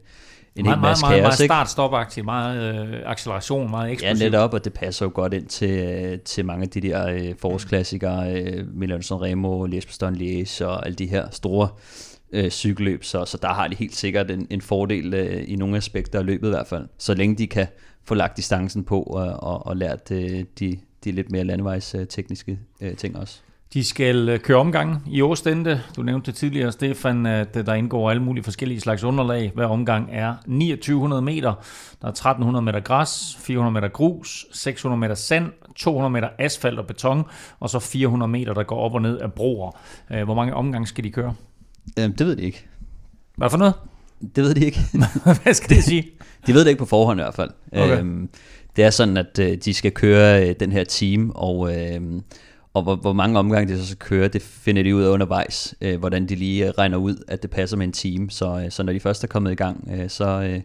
en meget, meget, meget, meget start stop meget øh, acceleration, meget eksplosiv. Ja, netop, og det passer jo godt ind til, øh, til mange af de der øh, forårsklassikere, øh, Milan Remo, Liège Liège og alle de her store øh, cykelløb, så, så der har de helt sikkert en, en fordel øh, i nogle aspekter af løbet i hvert fald, så længe de kan få lagt distancen på og, og, og lært øh, de, de lidt mere landevejs øh, tekniske øh, ting også. De skal øh, køre omgang i Åstende. Du nævnte tidligere, Stefan, at øh, der indgår alle mulige forskellige slags underlag. Hver omgang er 2900 meter. Der er 1300 meter græs, 400 meter grus, 600 meter sand, 200 meter asfalt og beton, og så 400 meter, der går op og ned af broer. Øh, hvor mange omgange skal de køre? Øhm, det ved de ikke. Hvad for noget? Det ved de ikke. [LAUGHS] Hvad skal det sige? [LAUGHS] De ved det ikke på forhånd i hvert fald. Okay. Øhm, det er sådan, at de skal køre den her team, og... Øh, og hvor, hvor mange omgange det så skal køre, det finder de ud af undervejs, øh, hvordan de lige øh, regner ud, at det passer med en team. Så, øh, så når de først er kommet i gang, øh, så, øh,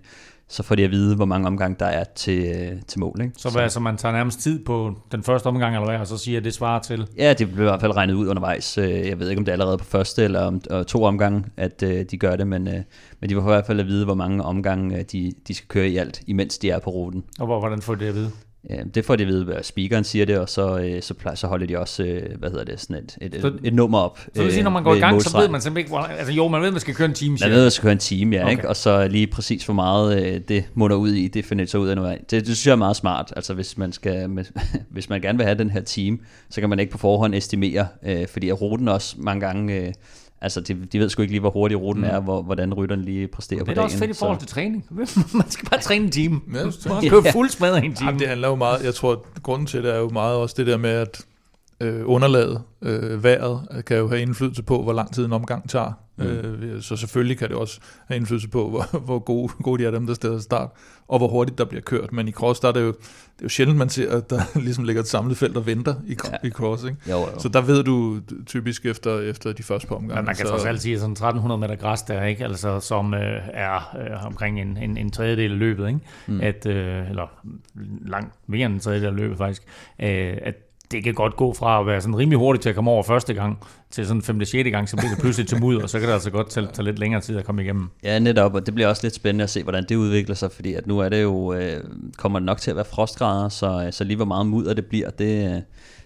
så får de at vide, hvor mange omgange der er til, øh, til mål. Ikke? Så, så man tager nærmest tid på den første omgang, eller hvad, og så siger, at det svarer til? Ja, det bliver i hvert fald regnet ud undervejs. Øh, jeg ved ikke, om det er allerede på første eller om og to omgange, at øh, de gør det, men, øh, men de får i hvert fald at vide, hvor mange omgange øh, de, de skal køre i alt, imens de er på ruten. Og hvordan får de det at vide? Ja, det får de ved, at speakeren siger det, og så, øh, så, plejer, så holder de også, øh, hvad hedder det, sådan et, et, så, et nummer op. Så det vil sige, når man går i gang, så ved man simpelthen ikke, hvor, altså jo, man ved, at man skal køre en time. Man ved, at man skal køre en time, ja, okay. ikke? og så lige præcis hvor meget øh, det munder ud i, det finder så ud af noget Det, det synes jeg er meget smart, altså hvis man, skal, [LAUGHS] hvis man gerne vil have den her time, så kan man ikke på forhånd estimere, øh, fordi at ruten også mange gange... Øh, Altså, de, de ved sgu ikke lige, hvor hurtig ruten mm. er, hvor, hvordan rytteren lige præsterer på dagen. Det er også fedt i forhold til træning. [LAUGHS] Man skal bare træne en time. Ja, man skal køre fuld smadret en time. Jamen, det handler jo meget, jeg tror, at grunden til det er jo meget også det der med, at øh, underlaget, øh, vejret, kan jo have indflydelse på, hvor lang tid en omgang tager. Mm. Øh, så selvfølgelig kan det også have indflydelse på, hvor, [LAUGHS] hvor gode, gode de er dem, der steder start, og hvor hurtigt der bliver kørt. Men i cross, der er det jo, det er jo sjældent, man ser, at der [LAUGHS] ligesom ligger et samlet felt og venter i, ja. i cross. Ikke? Jo, jo. Så der ved du typisk efter, efter de første par omgange. Men man kan så, trods alt sige, sådan 1300 meter græs der, ikke? Altså, som øh, er øh, omkring en, en, en tredjedel af løbet, ikke? Mm. At, øh, eller langt mere end en tredjedel af løbet faktisk, øh, at det kan godt gå fra at være sådan rimelig hurtigt til at komme over første gang, til sådan 5. 6. gang, så bliver det pludselig til mudder, og så kan det altså godt tage, tage lidt længere tid at komme igennem. Ja, netop, og det bliver også lidt spændende at se, hvordan det udvikler sig, fordi at nu er det jo, øh, kommer det nok til at være frostgrader, så, øh, så lige hvor meget mudder det bliver, det, øh, det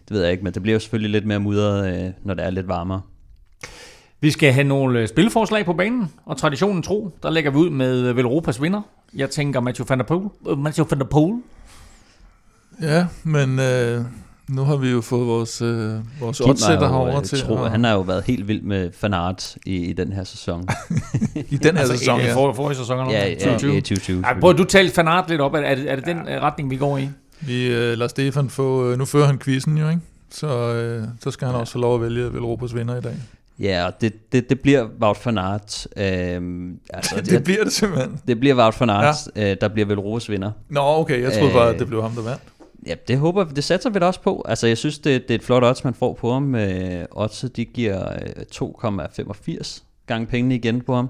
ved jeg ikke, men det bliver jo selvfølgelig lidt mere mudder, øh, når det er lidt varmere. Vi skal have nogle øh, spilforslag på banen, og traditionen tro, der lægger vi ud med Velropas vinder. Jeg tænker Matthew van der Poel. Matthew van der Poel. Ja, men øh, nu har vi jo fået vores, øh, vores oddsætter herovre til. Tro, og... Han har jo været helt vild med fanart i, i den her sæson. [LAUGHS] I den her altså, sæson, ja. For, forrige sæson, eller ja, ja, 2020. Ja, 2020. Ja, prøv, du talte fanart lidt op. Er det, er det den ja. retning, vi går i? Vi øh, lader Stefan få... Øh, nu fører han quizzen jo, ikke? Så, øh, så skal han ja. også få lov at vælge Velropas vinder i dag. Ja, og det, det, det bliver Wout van Aert. Øhm, altså, [LAUGHS] det, det bliver det simpelthen. Det bliver Wout van Aert, ja. øh, der bliver Velropas vinder. Nå, okay, jeg troede bare, at det blev ham, der vandt. Ja, det håber det satser vi da også på. Altså, jeg synes, det, det er et flot odds, man får på ham. Øh, odds, de giver 2,85 gange pengene igen på ham.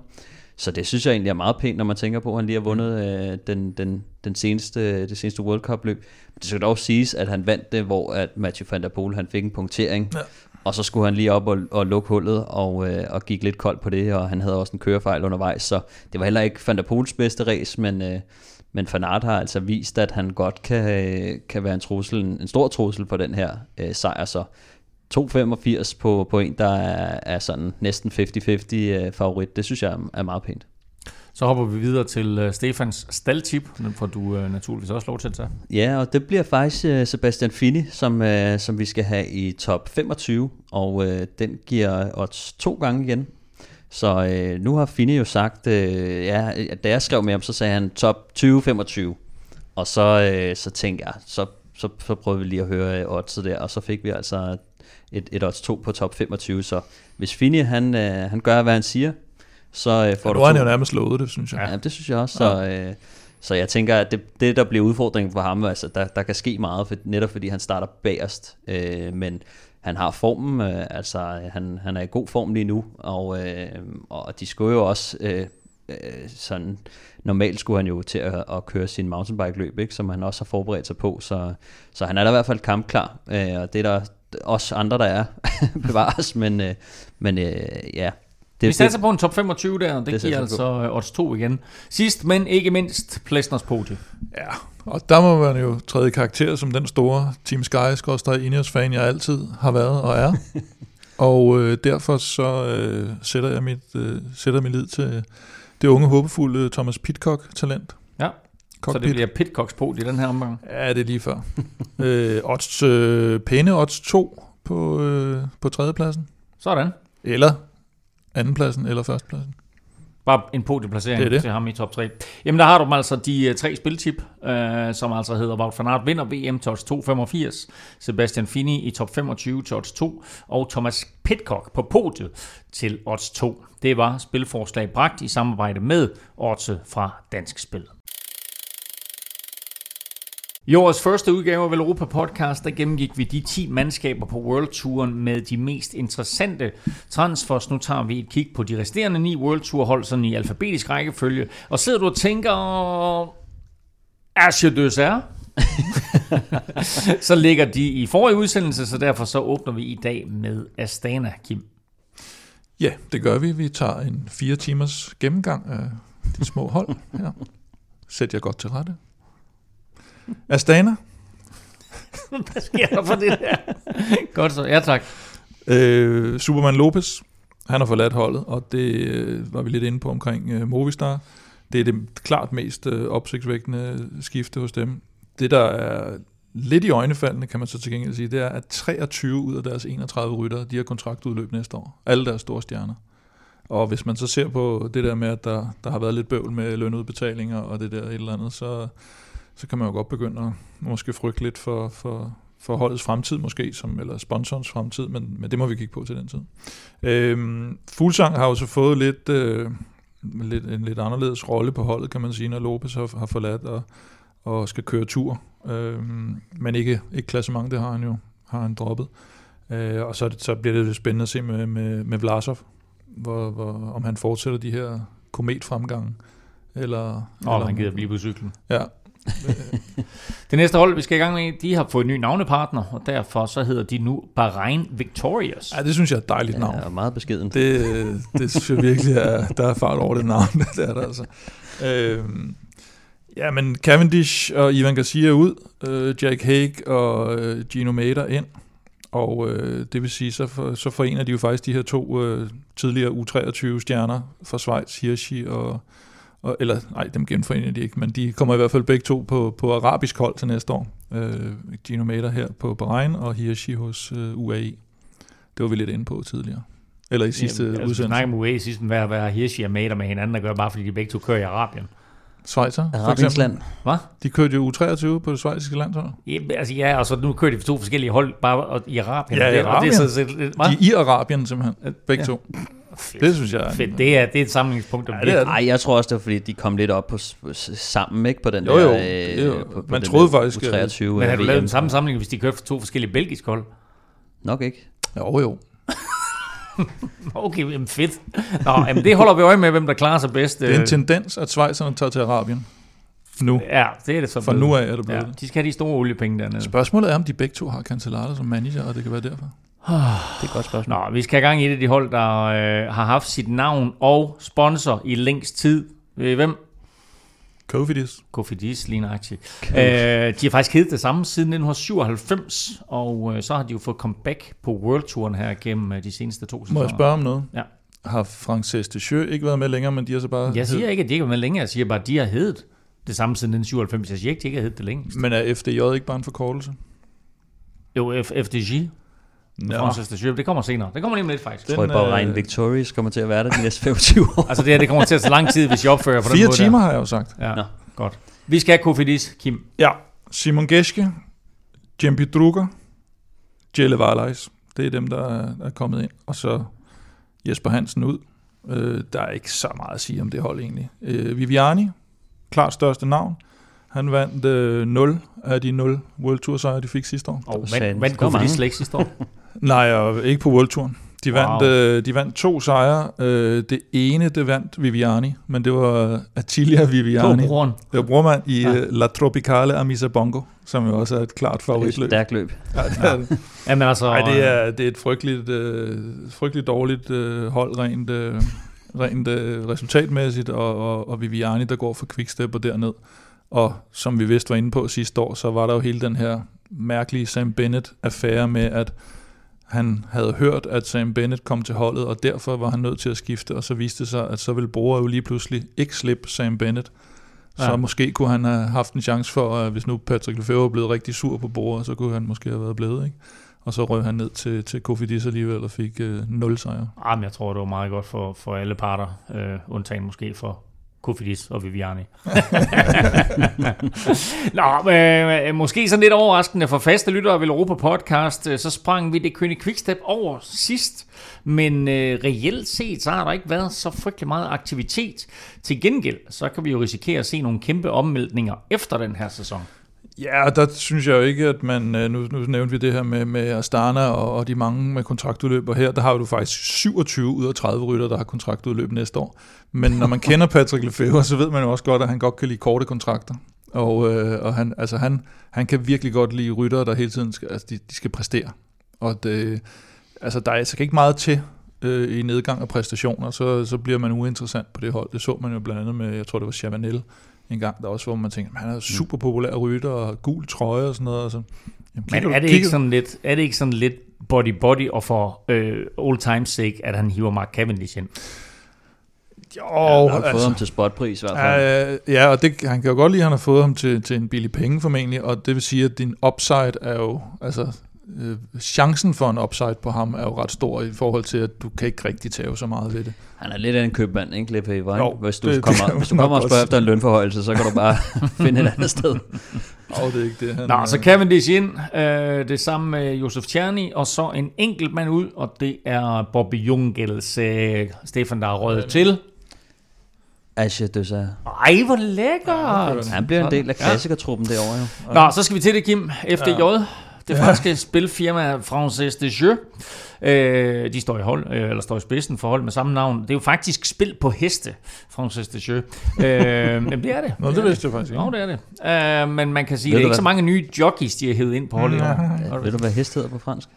så det synes jeg egentlig er meget pænt, når man tænker på, at han lige har vundet øh, den, den, den seneste, det seneste World Cup løb. Det skal dog siges, at han vandt det, hvor at Mathieu van der Poel han fik en punktering, ja. og så skulle han lige op og, og lukke hullet og, øh, og gik lidt koldt på det, og han havde også en kørefejl undervejs, så det var heller ikke van der Poels bedste race, men, øh, men Fanart har altså vist, at han godt kan, kan være en, trussel, en stor trussel for den her øh, sejr, så 2,85 på, på en, der er, er sådan næsten 50-50 øh, favorit. Det synes jeg er meget pænt. Så hopper vi videre til uh, Stefans staldtip, den får du uh, naturligvis også lov til at tage. Ja, og det bliver faktisk uh, Sebastian Fini, som, uh, som vi skal have i top 25, og uh, den giver odds to gange igen. Så uh, nu har Fini jo sagt, uh, ja, da jeg skrev med ham, så sagde han top 20-25. Og så, uh, så tænkte jeg, så, så, så prøvede vi lige at høre oddset der, og så fik vi altså et, et odds 2 på top 25. Så hvis Fini han, øh, han gør, hvad han siger, så øh, får ja, du... Nu har han jo nærmest slået det, synes jeg. Ja, det synes jeg også. Så, øh, så jeg tænker, at det, det der bliver udfordringen for ham, altså der, der kan ske meget, for, netop fordi han starter bagerst, øh, men han har formen, øh, altså han, han er i god form lige nu, og, øh, og de skulle jo også øh, øh, sådan, normalt skulle han jo til at, at køre sin mountainbike løb, ikke, som han også har forberedt sig på, så, så han er da i hvert fald kampklar, øh, og det er der, også andre, der er [LAUGHS] bevares, men, øh, men øh, ja. Det, vi satser på en top 25 der, og det, det giver altså på. odds 2 igen. Sidst, men ikke mindst, Plesners podie. Ja, og der må man jo træde karakter som den store Team Sky, Ineos fan, jeg altid har været og er. [LAUGHS] og øh, derfor så øh, sætter jeg mit, øh, sætter min lid til det unge, håbefulde Thomas Pitcock-talent. Ja. Cockpit. Så det bliver Pitcocks på i den her omgang? Ja, det er lige før. [LAUGHS] øh, odds, øh, pæne odds 2 på, øh, på tredjepladsen. Sådan. Eller andenpladsen, eller førstepladsen. Bare en podieplacering det er det. til ham i top 3. Jamen der har du dem altså de uh, tre spiltip, uh, som altså hedder Wout van Aert vinder VM odds 2,85, Sebastian Fini i top 25 til odds 2, og Thomas Pitcock på podiet til odds 2. Det var spilforslag bragt i samarbejde med odds fra Dansk Spil. I årets første udgave af Europa Podcast, der gennemgik vi de 10 mandskaber på World Touren med de mest interessante transfers. Nu tager vi et kig på de resterende 9 World Tour hold sådan i alfabetisk rækkefølge. Og sidder du og tænker, Asje Døsser? [LAUGHS] så ligger de i forrige udsendelse, så derfor så åbner vi i dag med Astana, Kim. Ja, det gør vi. Vi tager en fire timers gennemgang af de små hold her. Sæt jer godt til rette. Astana. [LAUGHS] Hvad sker der for det der? Godt så, ja tak. Øh, Superman Lopez, han har forladt holdet, og det øh, var vi lidt inde på omkring øh, Movistar. Det er det klart mest øh, opsigtsvækkende skifte hos dem. Det, der er lidt i øjnefaldende, kan man så til gengæld sige, det er, at 23 ud af deres 31 ryttere, de har kontraktudløb næste år. Alle deres store stjerner. Og hvis man så ser på det der med, at der, der har været lidt bøvl med lønudbetalinger og det der et eller andet, så, så kan man jo godt begynde at måske frygte lidt for, for, for holdets fremtid måske, som, eller sponsorens fremtid, men, men det må vi kigge på til den tid. Øhm, Fuglsang har jo så fået lidt, øh, lidt, en lidt anderledes rolle på holdet, kan man sige, når Lopez har, har forladt og, og skal køre tur. Øhm, men ikke, ikke klassement, det har han jo har han droppet. Øh, og så, så bliver det lidt spændende at se med, med, med Vlasov, hvor, hvor, om han fortsætter de her kometfremgange. Eller, oh, eller han gider blive på cyklen. Ja, [LAUGHS] det næste hold, vi skal i gang med, de har fået en ny navnepartner, og derfor så hedder de nu Bahrain Victorious. Ja, det synes jeg er et dejligt navn. Ja, meget beskeden. Det, det synes jeg virkelig, er, der er fart over det navn. [LAUGHS] det er der altså. Øhm, ja, men Cavendish og Ivan Garcia ud, øh, Jack Hague og øh, Gino Mader ind, og øh, det vil sige, så, for, så forener de jo faktisk de her to øh, tidligere U23-stjerner fra Schweiz, Hirschi og og, eller nej, dem genforener de ikke, men de kommer i hvert fald begge to på, på arabisk hold til næste år. Øh, Gino Mater her på Bahrain, og Hirschi hos øh, UAE. Det var vi lidt inde på tidligere. Eller i sidste Jamen, altså, udsendelse. snakker om UAE sidst, hvad, hvad Hirschi og Mater med hinanden at gøre, bare fordi de begge to kører i Arabien. Schweizer, for eksempel. Land. Hvad? De kørte jo U23 på det schweiziske landshold. Ja, altså ja, og så nu kører de for to forskellige hold bare i Arabien. Ja, i Arabien. Det, er så, så, de er i Arabien simpelthen, begge ja. to. Fedt. Det synes jeg er Fedt. Det er, det er et samlingspunkt. Ja, det er det. Ej, jeg tror også, det var fordi, de kom lidt op på, sammen ikke på den jo, jo, der... Jo, jo. På, på Man troede faktisk... U23, men har du lavet den samme samling, hvis de kørte for to forskellige belgiske hold? Nok ikke. Jo, jo. [LAUGHS] okay, jamen fedt. Nå, jamen det holder vi øje med, hvem der klarer sig bedst. Det er en øh. tendens, at Schweizerne tager til Arabien. Nu. Ja, det er det så Fra blevet. nu af er det blevet ja, det. De skal have de store oliepenge dernede. Spørgsmålet er, om de begge to har Cancellara som manager, og det kan være derfor. [SIGHS] Det er et godt spørgsmål. Nå, vi skal have gang i et af de hold, der øh, har haft sit navn og sponsor i længst tid. Ved I hvem? Cofidis. Cofidis, lige nøjagtigt. Øh, de har faktisk heddet det samme siden 1997, og øh, så har de jo fået comeback på World Touren her gennem øh, de seneste to sæsoner. Må jeg spørge om noget? Ja. Har Frances Descheux ikke været med længere, men de har så bare... Jeg siger ikke, at de ikke er med længere. Jeg siger bare, at de har heddet det samme siden 1997. Jeg siger ikke, at de ikke har heddet det længst. Men er FDJ ikke bare en forkortelse? Jo, F- FDG. Nå. Francis de Jure. Det kommer senere. Det kommer lige om lidt, faktisk. Jeg tror, at Bahrain Victorious kommer til at være der de næste [LAUGHS] 25 år. Altså det her, det kommer til at tage lang tid, hvis jeg opfører på den Fire måde timer der. har jeg jo sagt. Ja, Nå. godt. Vi skal have Kofidis, Kim. Ja, Simon Geske, Jempi Drucker, Jelle Varleis. Det er dem, der er, kommet ind. Og så Jesper Hansen ud. Øh, der er ikke så meget at sige om det hold egentlig. Øh, Viviani, klart største navn. Han vandt øh, 0 af de 0 World Tour sejre, de fik sidste år. Og Sandt. vand, vand Der var Kofidis slet ikke sidste år. [LAUGHS] Nej, og ikke på World Touren. De vandt, Wow. øh, de vandt to sejre. Øh, det ene, det vandt Viviani, men det var Attilia På Viviani. broren. Det var brormand i Ja. ja. La Tropicale Amisa Bongo, som jo også er et klart Det er favoritløb. et stærkt løb. Ja, det er det. Jamen altså... Ej, det er, det er et frygteligt, øh, frygteligt dårligt øh, hold rent, øh, rent øh, resultatmæssigt, og, og, og Viviani, der går for quickstep og derned. Og som vi vist var inde på sidste år, så var der jo hele den her mærkelige Sam Bennett-affære med, at han havde hørt, at Sam Bennett kom til holdet, og derfor var han nødt til at skifte, og så viste det sig, at så ville Bora jo lige pludselig ikke slippe Sam Bennett. Så Ja. måske kunne han have haft en chance for, at hvis nu Patrick Lefebvre var blevet rigtig sur på Bora, så kunne han måske have været blevet, ikke? Og så røg han ned til, til Kofidis alligevel og fik øh, 0 sejre. Jamen, jeg tror, det var meget godt for, for alle parter, øh, undtagen måske for Kofidis og Viviani. [LAUGHS] Nå, øh, øh, måske sådan lidt overraskende for faste lyttere af Europa Podcast, øh, så sprang vi det König Quickstep over sidst, men øh, reelt set, så har der ikke været så frygtelig meget aktivitet. Til gengæld, så kan vi jo risikere at se nogle kæmpe omvæltninger efter den her sæson. Ja, og der synes jeg jo ikke, at man, øh, nu, nu nævnte vi det her med, med Astana og, og de mange med kontraktudløb, og her der har du faktisk 27 ud af 30 rytter, der har kontraktudløb næste år. Men når man kender Patrick Lefebvre, så ved man jo også godt, at han godt kan lide korte kontrakter. Og, øh, og han, altså han, han kan virkelig godt lide ryttere, der hele tiden skal, altså de, de skal præstere. Og det, øh, altså der er altså ikke meget til øh, i nedgang af præstationer, så, så bliver man uinteressant på det hold. Det så man jo blandt andet med, jeg tror det var Chavanel, en gang, der også, hvor man tænker, han er super populær rytter, og gul trøje og sådan noget. Og så, jamen, Men er det, ikke sådan lidt, er det ikke sådan lidt body-body og for øh, old times sake, at han hiver Mark Cavendish ind? Jo, Han har fået ham til spotpris i hvert fald. Ja, øh, ja, og det, han kan jo godt lide, at han har fået ham til, til en billig penge formentlig, og det vil sige, at din upside er jo, altså øh, chancen for en upside på ham er jo ret stor i forhold til, at du kan ikke rigtig tage så meget ved det. Han er lidt af en købmand, ikke, Lefebvre? Jo, ikke? Hvis du, det- det kommer, kan hvis du kommer og spørger efter en lønforhøjelse, så kan du bare [LAUGHS] finde et andet sted. [LAUGHS] Og det er ikke det, han... Nå, så Cavendish ind, øh, det samme med Josef Tjerni, og så en enkelt mand ud, og det er Bobby Jungels øh, Stefan, der er røget til. Asje Døsa. Ej, hvor lækkert! Han bliver en del af klassikertruppen derovre jo. Nå, så skal vi til det, Kim. FDJ, det franske spilfirma Frances de Jeux. Øh, de står i hold, øh, eller står i spidsen for hold med samme navn. Det er jo faktisk spil på heste, Frances de Jeux. Øh, men det er det. Nå, det vidste jeg faktisk ikke. Nå, det er det. Øh, men man kan sige, Ved det er ikke så hvad? mange nye jockeys, de har hævet ind på holdet. Ja, ved du, hvad hest hedder på fransk?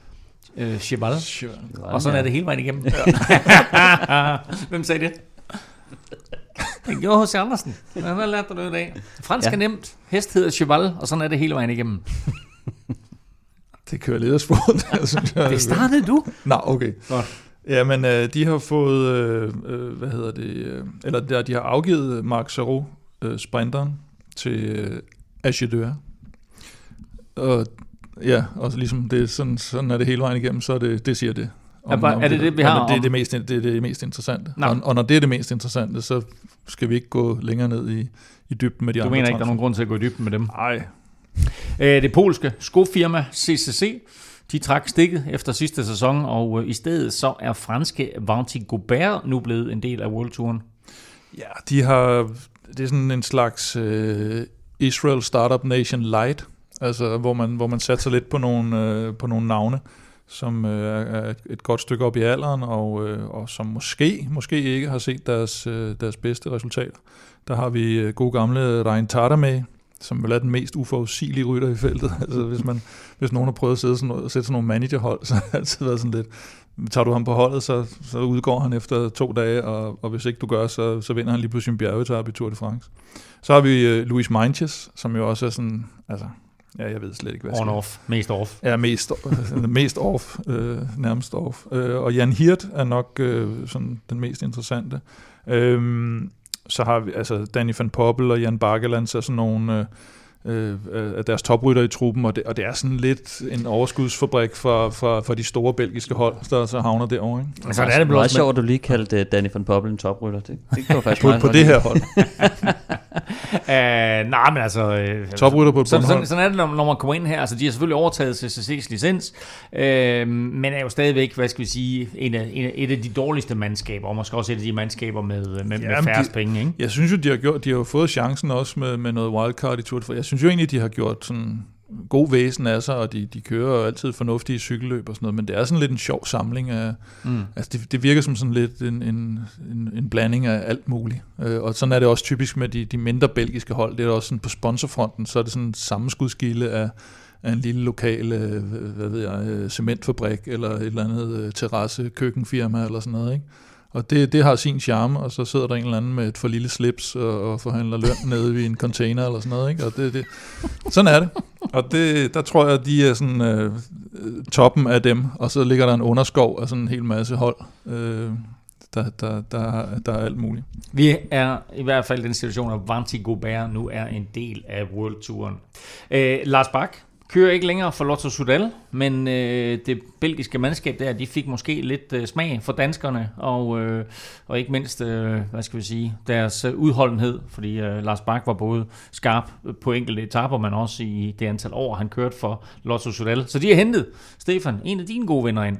Øh, Cheval. Cheval. Og sådan er det hele vejen igennem. [LAUGHS] Hvem sagde det? Det gjorde H.C. Andersen. Han har lært dig noget i dag. Fransk Ja. er nemt. Hest hedder cheval, og sådan er det hele vejen igennem. Det kører ledersporet, jeg. [LAUGHS] Det startede du. Nå, okay. Godt. Jamen, øh, de har fået, øh, øh, hvad hedder det, øh, eller der, de har afgivet Marc Sarro, øh, sprinteren, til øh, Agideur. Og ja, og ligesom det, sådan, sådan er det hele vejen igennem, så er det, det siger det. Er bare- er det det, vi har Jamen, det, er om- det, mest, det er det mest interessante. Nå. Og, og når det er det mest interessante, så skal vi ikke gå længere ned i, i dybden med de Du andre mener ikke, der er nogen grund til at gå i dybden med dem? Nej. Øh, det polske skofirma CCC, de trak stikket efter sidste sæson, og øh, i stedet så er franske Vanti Gobert nu blevet en del af World Touren. Ja, de har, det er sådan en slags øh, Israel Startup Nation Light, altså hvor man, hvor man satser lidt på nogle, øh, på nogle navne, som øh, er et, godt stykke op i alderen, og, øh, og som måske, måske ikke har set deres, øh, deres bedste resultater. Der har vi øh, gode gamle Rein Tardame, som vel er den mest uforudsigelige rytter i feltet. [LAUGHS] altså, hvis, man, hvis nogen har prøvet at, sidde sådan at sætte sådan nogle managerhold, [LAUGHS] så har det altid været sådan lidt, tager du ham på holdet, så, så udgår han efter to dage, og, og hvis ikke du gør, så, så vinder han lige pludselig en bjergetab i Tour de France. Så har vi uh, Luis Meintjes, som jo også er sådan, altså, ja, jeg ved slet ikke, hvad On off, mest off. Ja, mest, [LAUGHS] mest off, øh, nærmest off. Øh, og Jan Hirt er nok øh, sådan den mest interessante. Øh, så har vi altså Danny van Poppel og Jan Bakkeland, så sådan nogle... Øh, øh, af deres toprytter i truppen, og det, og det er sådan lidt en overskudsfabrik for, for, for de store belgiske hold, der så havner derovre. Ikke? Altså, det er det meget sjovt, at du lige kaldte Danny van Poppel en toprytter. Det, det kan faktisk på, på det her hold. [LAUGHS] uh, [LAUGHS] nej, men altså... Øh, Toprytter på et sådan, sådan, sådan er det, når, når man kommer ind her. Altså, de har selvfølgelig overtaget CCC's licens, øh, men er jo stadigvæk, hvad skal vi sige, en af, en af, et af de dårligste mandskaber, og måske også et af de mandskaber med, med, ja, med færre penge. Ikke? Jeg synes jo, de har, gjort, de har fået chancen også med, med noget wildcard i Tour Jeg synes jo egentlig, de har gjort sådan god væsen af sig, og de, de kører altid fornuftige cykelløb og sådan noget, men det er sådan lidt en sjov samling af, mm. altså det, det virker som sådan lidt en, en, en, en blanding af alt muligt. Øh, og sådan er det også typisk med de, de mindre belgiske hold, det er også sådan på sponsorfronten, så er det sådan en sammenskudskilde af, af en lille lokal, øh, hvad ved jeg, øh, cementfabrik, eller et eller andet terrasse køkkenfirma, eller sådan noget, ikke? Og det, det har sin charme, og så sidder der en eller anden med et for lille slips og, og forhandler løn [LAUGHS] nede i en container eller sådan noget. Ikke? Og det, det, sådan er det. Og det, der tror jeg, de er sådan øh, toppen af dem, og så ligger der en underskov af sådan en hel masse hold. Øh, der, der, der, der er alt muligt. Vi er i hvert fald i den situation, at Vanti Gobert nu er en del af World Touren. Øh, Lars Bak, kører ikke længere for Lotto Sudal, men øh, det belgiske mandskab der, de fik måske lidt øh, smag for danskerne, og, øh, og ikke mindst, øh, hvad skal vi sige, deres øh, udholdenhed, fordi øh, Lars Bak var både skarp øh, på enkelte etaper, men også i det antal år, han kørte for Lotto Sudal. Så de har hentet, Stefan, en af dine gode venner ind.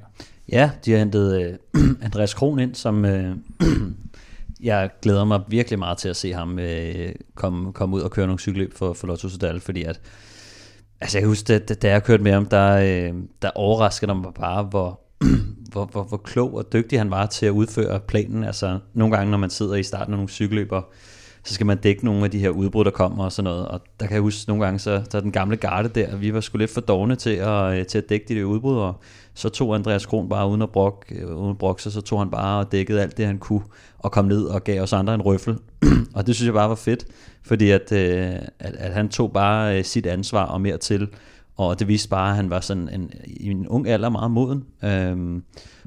Ja, de har hentet øh, [CLEARS THROAT] Andreas Kron ind, som... Øh, [CLEARS THROAT] jeg glæder mig virkelig meget til at se ham øh, komme, komme ud og køre nogle cykelløb for, for Lotto Sudal, fordi at Altså jeg husker, da, da jeg kørte med ham, der, øh, der overraskede mig bare, hvor, [CLEARS THROAT] hvor, hvor, hvor klog og dygtig han var til at udføre planen. Altså nogle gange, når man sidder i starten af nogle cykelløber, så skal man dække nogle af de her udbrud, der kommer og sådan noget. Og der kan jeg huske nogle gange, så der den gamle garde der, vi var sgu lidt for dogne til at, øh, til at dække de der udbrud, og så tog Andreas Kron bare uden at brokke, øh, uden at brokke sig, så tog han bare og dækkede alt det, han kunne, og kom ned og gav os andre en røffel. [CLEARS THROAT] og det synes jeg bare var fedt, fordi at, øh, at, at han tog bare øh, sit ansvar og mere til, og det viste bare, at han var sådan en, i en ung alder meget moden. Øhm,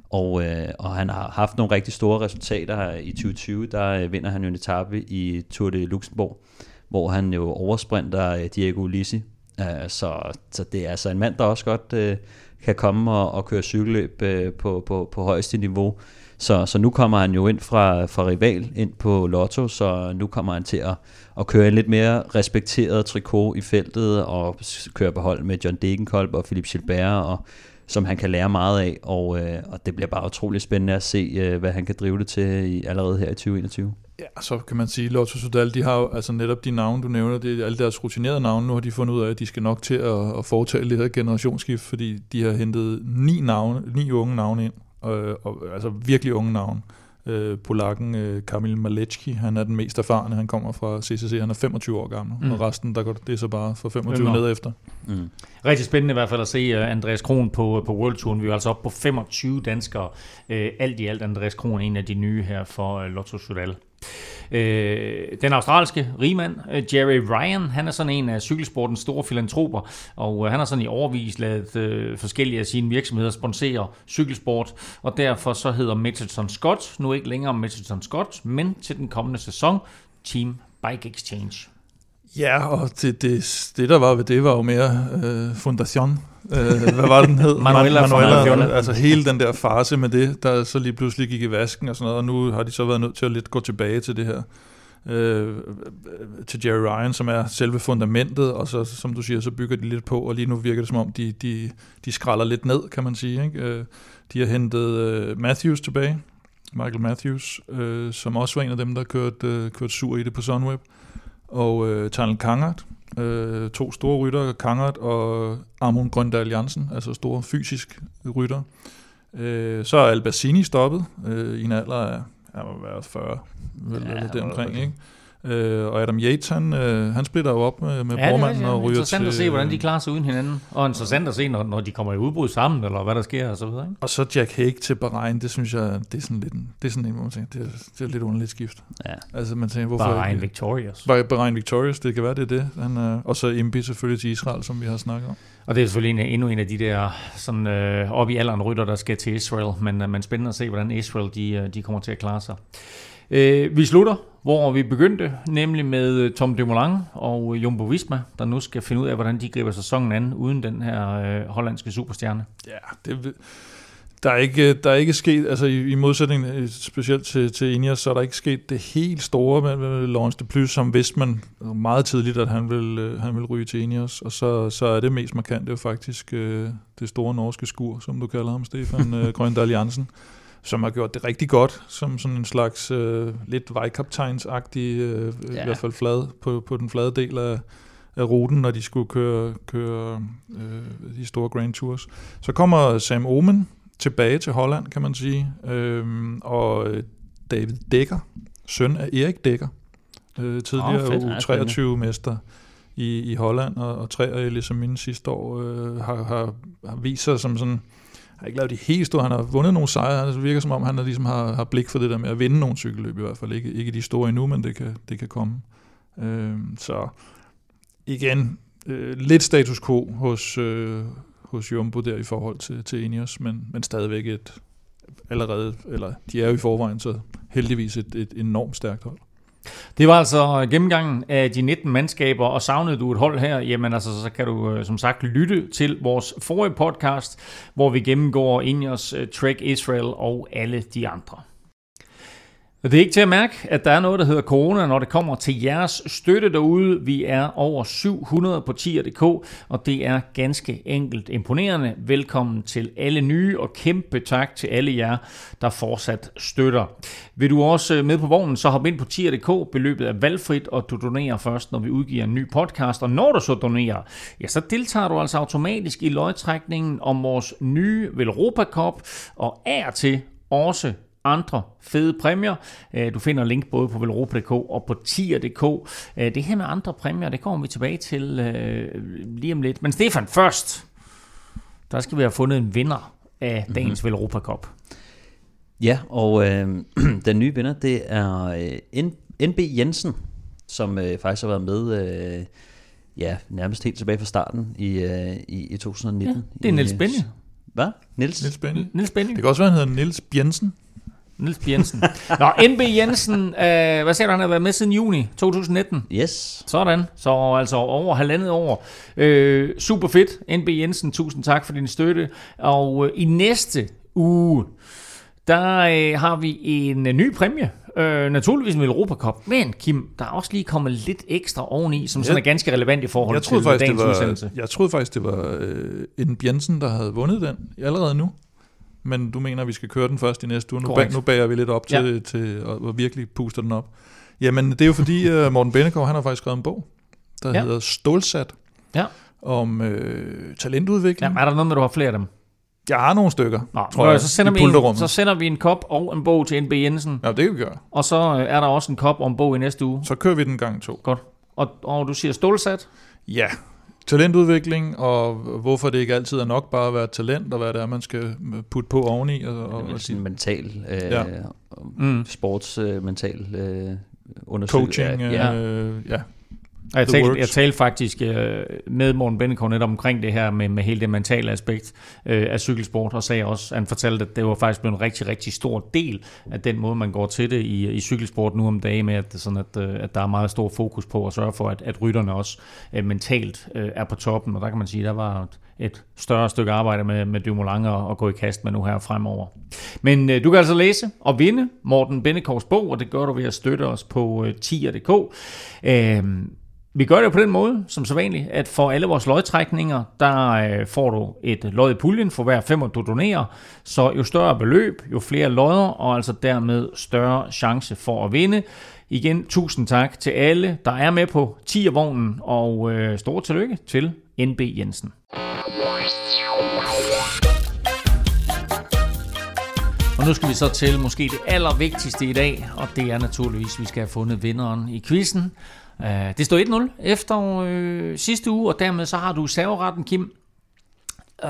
og, øh, og han har haft nogle rigtig store resultater i 2020. Der øh, vinder han jo en etape i Tour de Luxembourg, hvor han jo oversprinter øh, Diego Ulisi. Øh, så, så det er altså en mand, der også godt øh, kan komme og, og køre cykelløb øh, på, på, på højeste niveau. Så, så nu kommer han jo ind fra, fra rival ind på Lotto, så nu kommer han til at, at køre en lidt mere respekteret trikot i feltet og køre på hold med John Degenkolb og Philip Gilbert og som han kan lære meget af, og, øh, og det bliver bare utrolig spændende at se, øh, hvad han kan drive det til i, allerede her i 2021. Ja, så kan man sige, Lotto Sudal, de har jo altså netop de navne, du nævner, det er alle deres rutinerede navne, nu har de fundet ud af, at de skal nok til at, at foretage det her generationsskift, fordi de har hentet ni, navne, ni unge navne ind, og, og, altså virkelig unge navne øh, polakken øh, Kamil Malecki, han er den mest erfarne, han kommer fra CCC, han er 25 år gammel, mm. og resten, der går det så bare fra 25 ned efter. Mm. Rigtig spændende i hvert fald at se uh, Andreas Kron på, på World Touren. Vi er altså oppe på 25 danskere. Uh, alt i alt Andreas Kron, en af de nye her for uh, Lotto Sudal. Øh, den australske rigmand, øh, Jerry Ryan, han er sådan en af cykelsportens store filantroper, og øh, han har sådan i overvis lavet øh, forskellige af sine virksomheder sponsere cykelsport, og derfor så hedder Mitchelton Scott nu ikke længere Mitchelton Scott, men til den kommende sæson Team Bike Exchange. Ja, og det, det, det der var ved det, var jo mere øh, Fundation. Øh, hvad var den hed? [LAUGHS] Manuela, Manuela Altså hele den der fase med det, der så lige pludselig gik i vasken og sådan noget, og nu har de så været nødt til at lidt gå tilbage til det her. Øh, til Jerry Ryan, som er selve fundamentet, og så, som du siger, så bygger de lidt på, og lige nu virker det som om, de, de, de skralder lidt ned, kan man sige. Ikke? Øh, de har hentet øh, Matthews tilbage, Michael Matthews, øh, som også var en af dem, der kørte, øh, kørte sur i det på Sunweb og øh, Tyler Kangert Øh, to store rytter, Kangert og Amund Grøndal Jansen, altså store fysisk rytter. Øh, så er Albacini stoppet øh, i en alder af, han må være 40, vel, Ja, eller han det må omkring, være ikke? Øh, og Adam Yates, han, øh, han splitter jo op med, med Ja, det er rigtigt, og ryger Interessant til... at se, hvordan de klarer sig uden hinanden. Og interessant at se, når, når de kommer i udbrud sammen, eller hvad der sker og så videre. Ikke? Og så Jack Hague til Bahrain, det synes jeg, det er sådan lidt en, det er sådan en, hvor man tænker, det er, det er lidt underligt skift. Ja. Altså man tænker, hvorfor Bahrain ikke- Victorious. Bah- Bahrain Victorious, det kan være, det er det. Han, er, og så Impi selvfølgelig til Israel, som vi har snakket om. Og det er selvfølgelig en, endnu en af de der sådan, øh, op i alderen rytter, der skal til Israel. Men, øh, men spændende at se, hvordan Israel de, øh, de kommer til at klare sig. Øh, vi slutter, hvor vi begyndte, nemlig med øh, Tom Dumoulin og øh, Jumbo Visma, der nu skal finde ud af, hvordan de griber sæsonen an, uden den her øh, hollandske superstjerne. Ja, det, der er ikke, øh, der er ikke sket, altså i, i modsætning specielt til, til Ineos, så er der ikke sket det helt store med, med Lawrence de Plus, som vidste man meget tidligt, at han ville, han ville ryge til Ineos, og så, så er det mest markant, det er jo faktisk øh, det store norske skur, som du kalder ham, Stefan øh, Grøndal Jansen, som har gjort det rigtig godt, som sådan en slags øh, lidt vejkaptajnsagtig, øh, ja. Ja. i hvert fald flad, på, på den flade del af, af ruten, når de skulle køre, køre øh, de store Grand Tours. Så kommer Sam Omen tilbage til Holland, kan man sige, øhm, og øh, David Dækker, søn af Erik Dækker, øh, tidligere spændende. U23-mester i, i Holland, og, og tre af ligesom mine sidste år øh, har, har, har vist sig som sådan, har ikke lavet de helt store, han har vundet nogle sejre, det virker som om, han har, ligesom har, har blik for det der med at vinde nogle cykelløb i hvert fald, ikke, ikke de store endnu, men det kan, det kan komme. Øh, så igen, øh, lidt status quo hos, øh, hos Jumbo der i forhold til, til Ineos, men, men stadigvæk et allerede, eller de er jo i forvejen, så heldigvis et, et enormt stærkt hold. Det var altså gennemgangen af de 19 mandskaber, og savnede du et hold her, jamen altså, så kan du øh, som sagt lytte til vores forrige podcast, hvor vi gennemgår Ingers, øh, Trek Israel og alle de andre. Det er ikke til at mærke, at der er noget, der hedder corona, når det kommer til jeres støtte derude. Vi er over 700 på tier.dk, og det er ganske enkelt imponerende. Velkommen til alle nye, og kæmpe tak til alle jer, der fortsat støtter. Vil du også med på vognen, så hop ind på tier.dk. Beløbet er valgfrit, og du donerer først, når vi udgiver en ny podcast. Og når du så donerer, ja, så deltager du altså automatisk i løgtrækningen om vores nye Velropa Cup, og er til også andre fede præmier. Øh, Du finder link både på velropa.dk og på tier.dk. Øh, Det her med andre præmier, det kommer vi tilbage til øh, lige om lidt. Men Stefan, først, der skal vi have fundet en vinder af dagens mm-hmm. Velropa Cup. Ja, og øh, [CLEARS THROAT] den nye vinder, det er øh, NB Jensen, som øh, faktisk har været med øh, ja, nærmest helt tilbage fra starten i, øh, i, i 2019. Ja, det er Niels Benje. Hvad? Niels? Niels Benny. Niels Benning. Det kan også være, han hedder Niels Bjensen. Niels Jensen. Nå, NB Jensen, øh, hvad siger du, han har været med siden juni 2019? Yes. Sådan, så altså over halvandet år. Øh, super fedt, NB Jensen, tusind tak for din støtte. Og øh, i næste uge, der øh, har vi en øh, ny præmie. Øh, naturligvis med Europa Cup. Men Kim, der er også lige kommet lidt ekstra oveni, som sådan er ganske relevant i forhold jeg troede til faktisk, dagens det var, udsendelse. Jeg troede faktisk, det var øh, en Bjensen, der havde vundet den allerede nu. Men du mener, at vi skal køre den først i næste uge. Nu, bag, nu bager vi lidt op til, Ja. til at, at virkelig puster den op. Jamen, det er jo fordi, uh, Morten Bennekov, han har faktisk skrevet en bog, der Ja. hedder Stålsat, Ja. om øh, talentudvikling. Ja, er der noget med, du har flere af dem? Jeg har nogle stykker, Nå, tror jeg, så, sender vi en, så sender vi en kop og en bog til NB Jensen. Ja, det kan vi gøre. Og så øh, er der også en kop og en bog i næste uge. Så kører vi den gang to. Godt. Og, og du siger stålsat? Ja, talentudvikling, og hvorfor det ikke altid er nok bare at være talent, og hvad det er, man skal putte på oveni. Og, og, Og og sådan mental, øh, Ja. Mm. sports øh, mental øh, undersøgelse. coaching. Ja. Øh, ja. Og jeg talte, works. jeg talte faktisk øh, med Morten Bennekov netop omkring det her med, med hele det mentale aspekt øh, af cykelsport, og sagde også, han fortalte, at det var faktisk blevet en rigtig, rigtig stor del af den måde, man går til det i, i cykelsport nu om dagen, med at, sådan, at, øh, at der er meget stor fokus på at sørge for, at, at rytterne også øh, mentalt øh, er på toppen, og der kan man sige, der var et, et større stykke arbejde med, med Dumoulin at, at gå i kast med nu her fremover. Men øh, du kan altså læse og vinde Morten Bennekovs bog, og det gør du ved at støtte os på øh, tier.dk. Øh, vi gør det på den måde, som så vanligt, at for alle vores lodtrækninger, der øh, får du et lod i puljen for hver femmer, du donerer. Så jo større beløb, jo flere lodder, og altså dermed større chance for at vinde. Igen, tusind tak til alle, der er med på 10-vognen, og øh, stor tillykke til NB Jensen. Og nu skal vi så til måske det allervigtigste i dag, og det er naturligvis, at vi skal have fundet vinderen i quizzen. Uh, det står 1-0 efter øh, sidste uge, og dermed så har du serveretten, Kim. Øh,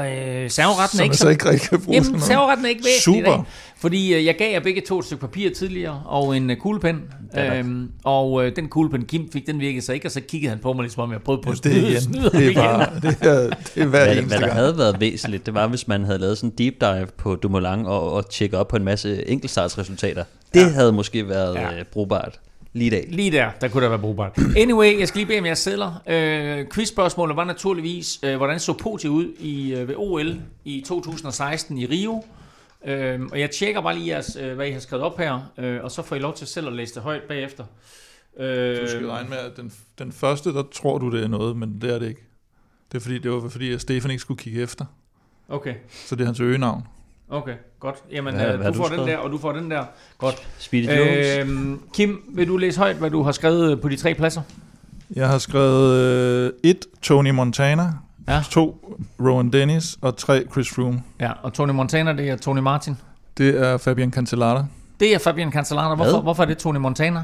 serveretten er ikke så ikke rigtig kan bruge Jamen, serveretten er ikke væsentlig i dag, Super. fordi øh, jeg gav jer begge to et stykke papir tidligere, og en øh, kuglepen, Ja, øhm, og øh, den kuglepen Kim fik, den virkede så ikke, og så kiggede han på mig, ligesom om jeg prøvede på at Det snyde, ham Det er igen. bare, det er, det er hver Hvad, eneste hvad der gang. havde været væsentligt, det var, hvis man havde lavet sådan en deep dive på Dumoulin og, og tjekket op på en masse enkeltstartsresultater. Det ja. havde måske været Ja. ja. brugbart lige i dag. Lige der, der kunne der være brugbart. Anyway, jeg skal lige bede om jeres sædler. Øh, quizspørgsmålet var naturligvis, øh, hvordan så podiet ud i, øh, ved OL i 2016 i Rio? Øh, og jeg tjekker bare lige, jeres, øh, hvad I har skrevet op her, øh, og så får I lov til selv at læse det højt bagefter. Øh, Du skal regne med, at den, den første, der tror du, det er noget, men det er det ikke. Det er fordi, det var fordi, at Stefan ikke skulle kigge efter. Okay, Så det er hans øgenavn. Okay, godt. Jamen, Hvad- øh, du du får den skrevet? der, og du får den der. Godt. Speedy Jones. Øh, Kim, vil du læse højt, hvad du har skrevet på de tre pladser? Jeg har skrevet øh, et Tony Montana, Ja. to Rowan Dennis og tre Chris Froome. Ja, og Tony Montana, det er Tony Martin. Det er Fabian Cancellara. Det er Fabian Cancellara. Hvorfor, Hvad? hvorfor er det Tony Montana?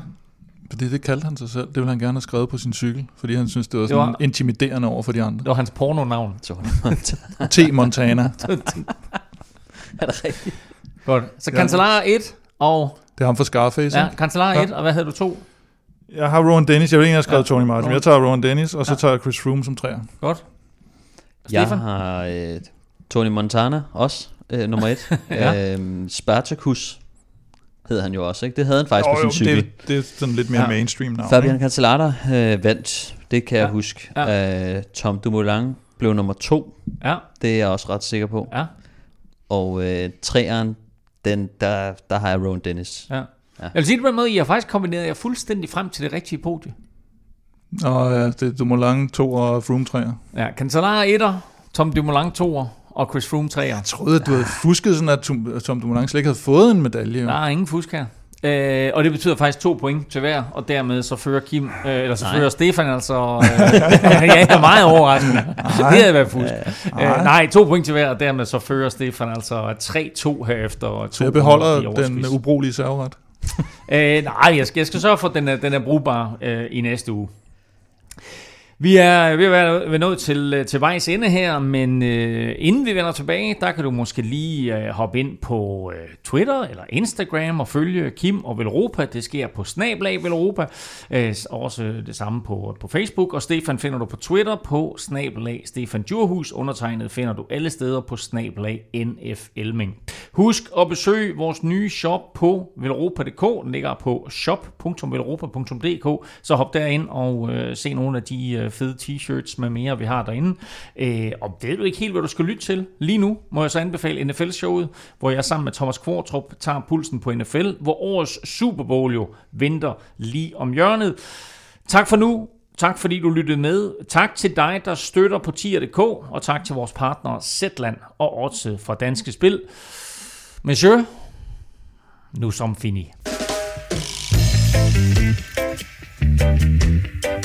Fordi det kaldte han sig selv. Det ville han gerne have skrevet på sin cykel, fordi han synes, det var Det sådan var- intimiderende over for de andre. Det var hans pornonavn. Tony Montana. T. Montana. [LAUGHS] [LAUGHS] er det rigtigt? Godt. Så. Cancellara 1, og Det er ham fra Scarface. ja, ikke? Cancellara Ja. 1, og hvad havde du to? Jeg har Rowan Dennis. Jeg vil ikke have skrevet Ja. Tony Martin. Jeg tager Rowan Dennis, og så Ja. tager jeg Chris Froome som træer. Godt. Jeg Stefan? har øh, Tony Montana også, øh, nummer et. [LAUGHS] Ja. øhm, Spartacus hed han jo også, ikke? Det havde han faktisk Jo, på sin jo, cykel. det, det er sådan lidt mere Ja. ja. mainstream navn. Fabian ikke? Cancellara øh, vandt, det kan Ja. jeg huske. Ja. Øh, Tom Dumoulin blev nummer to, Ja, det er jeg også ret sikker på. ja, Og øh, treeren, den, der, der har jeg Rowan Dennis. ja. Jeg vil sige det på den måde, I har faktisk kombineret jer fuldstændig frem til det rigtige podie. Og ja, det er Dumoulin 2 og Froome 3'er. Ja, Cancellara 1'er, Tom Dumoulin 2'er, og Chris Froome 3'er. Jeg troede, at du havde fusket sådan, at Tom, Tom Dumoulin slet ikke havde fået en medalje. jo. Der er ingen fusk her. Øh, og det betyder faktisk to point til hver, og dermed så fører Kim, øh, eller så Nej. fører Stefan altså, øh, [LAUGHS] jeg er meget overraskende. det havde været fusk. Øh, nej, to point til hver, og dermed så fører Stefan altså 3-2 herefter. og Så to jeg beholder den ubrugelige serveret. Øh, nej, jeg skal, jeg skal sørge for, at den er, den er brugbar øh, i næste uge. Vi er ved at være ved nået til, øh, til vejs ende her, men øh, inden vi vender tilbage, der kan du måske lige øh, hoppe ind på øh, Twitter eller Instagram og følge Kim og Velropa. Det sker på Snablag Velropa. Øh, også det samme på, på Facebook. Og Stefan finder du på Twitter på Snablag Stefan Djurhus. Undertegnet finder du alle steder på Snablag NF Elming. Husk at besøge vores nye shop på velropa.dk. Den ligger på shop.velropa.dk. Så hop derind og øh, se nogle af de øh, Øh, fede t-shirts med mere, vi har derinde. Øh, og ved du ikke helt, hvad du skal lytte til lige nu, må jeg så anbefale NFL-showet, hvor jeg sammen med Thomas Kvartrup tager pulsen på NFL, hvor årets Super Bowl jo venter lige om hjørnet. Tak for nu. Tak fordi du lyttede med. Tak til dig, der støtter på tier.dk, og tak til vores partnere Zetland og Otse fra Danske Spil. Monsieur, nu som fini. thank you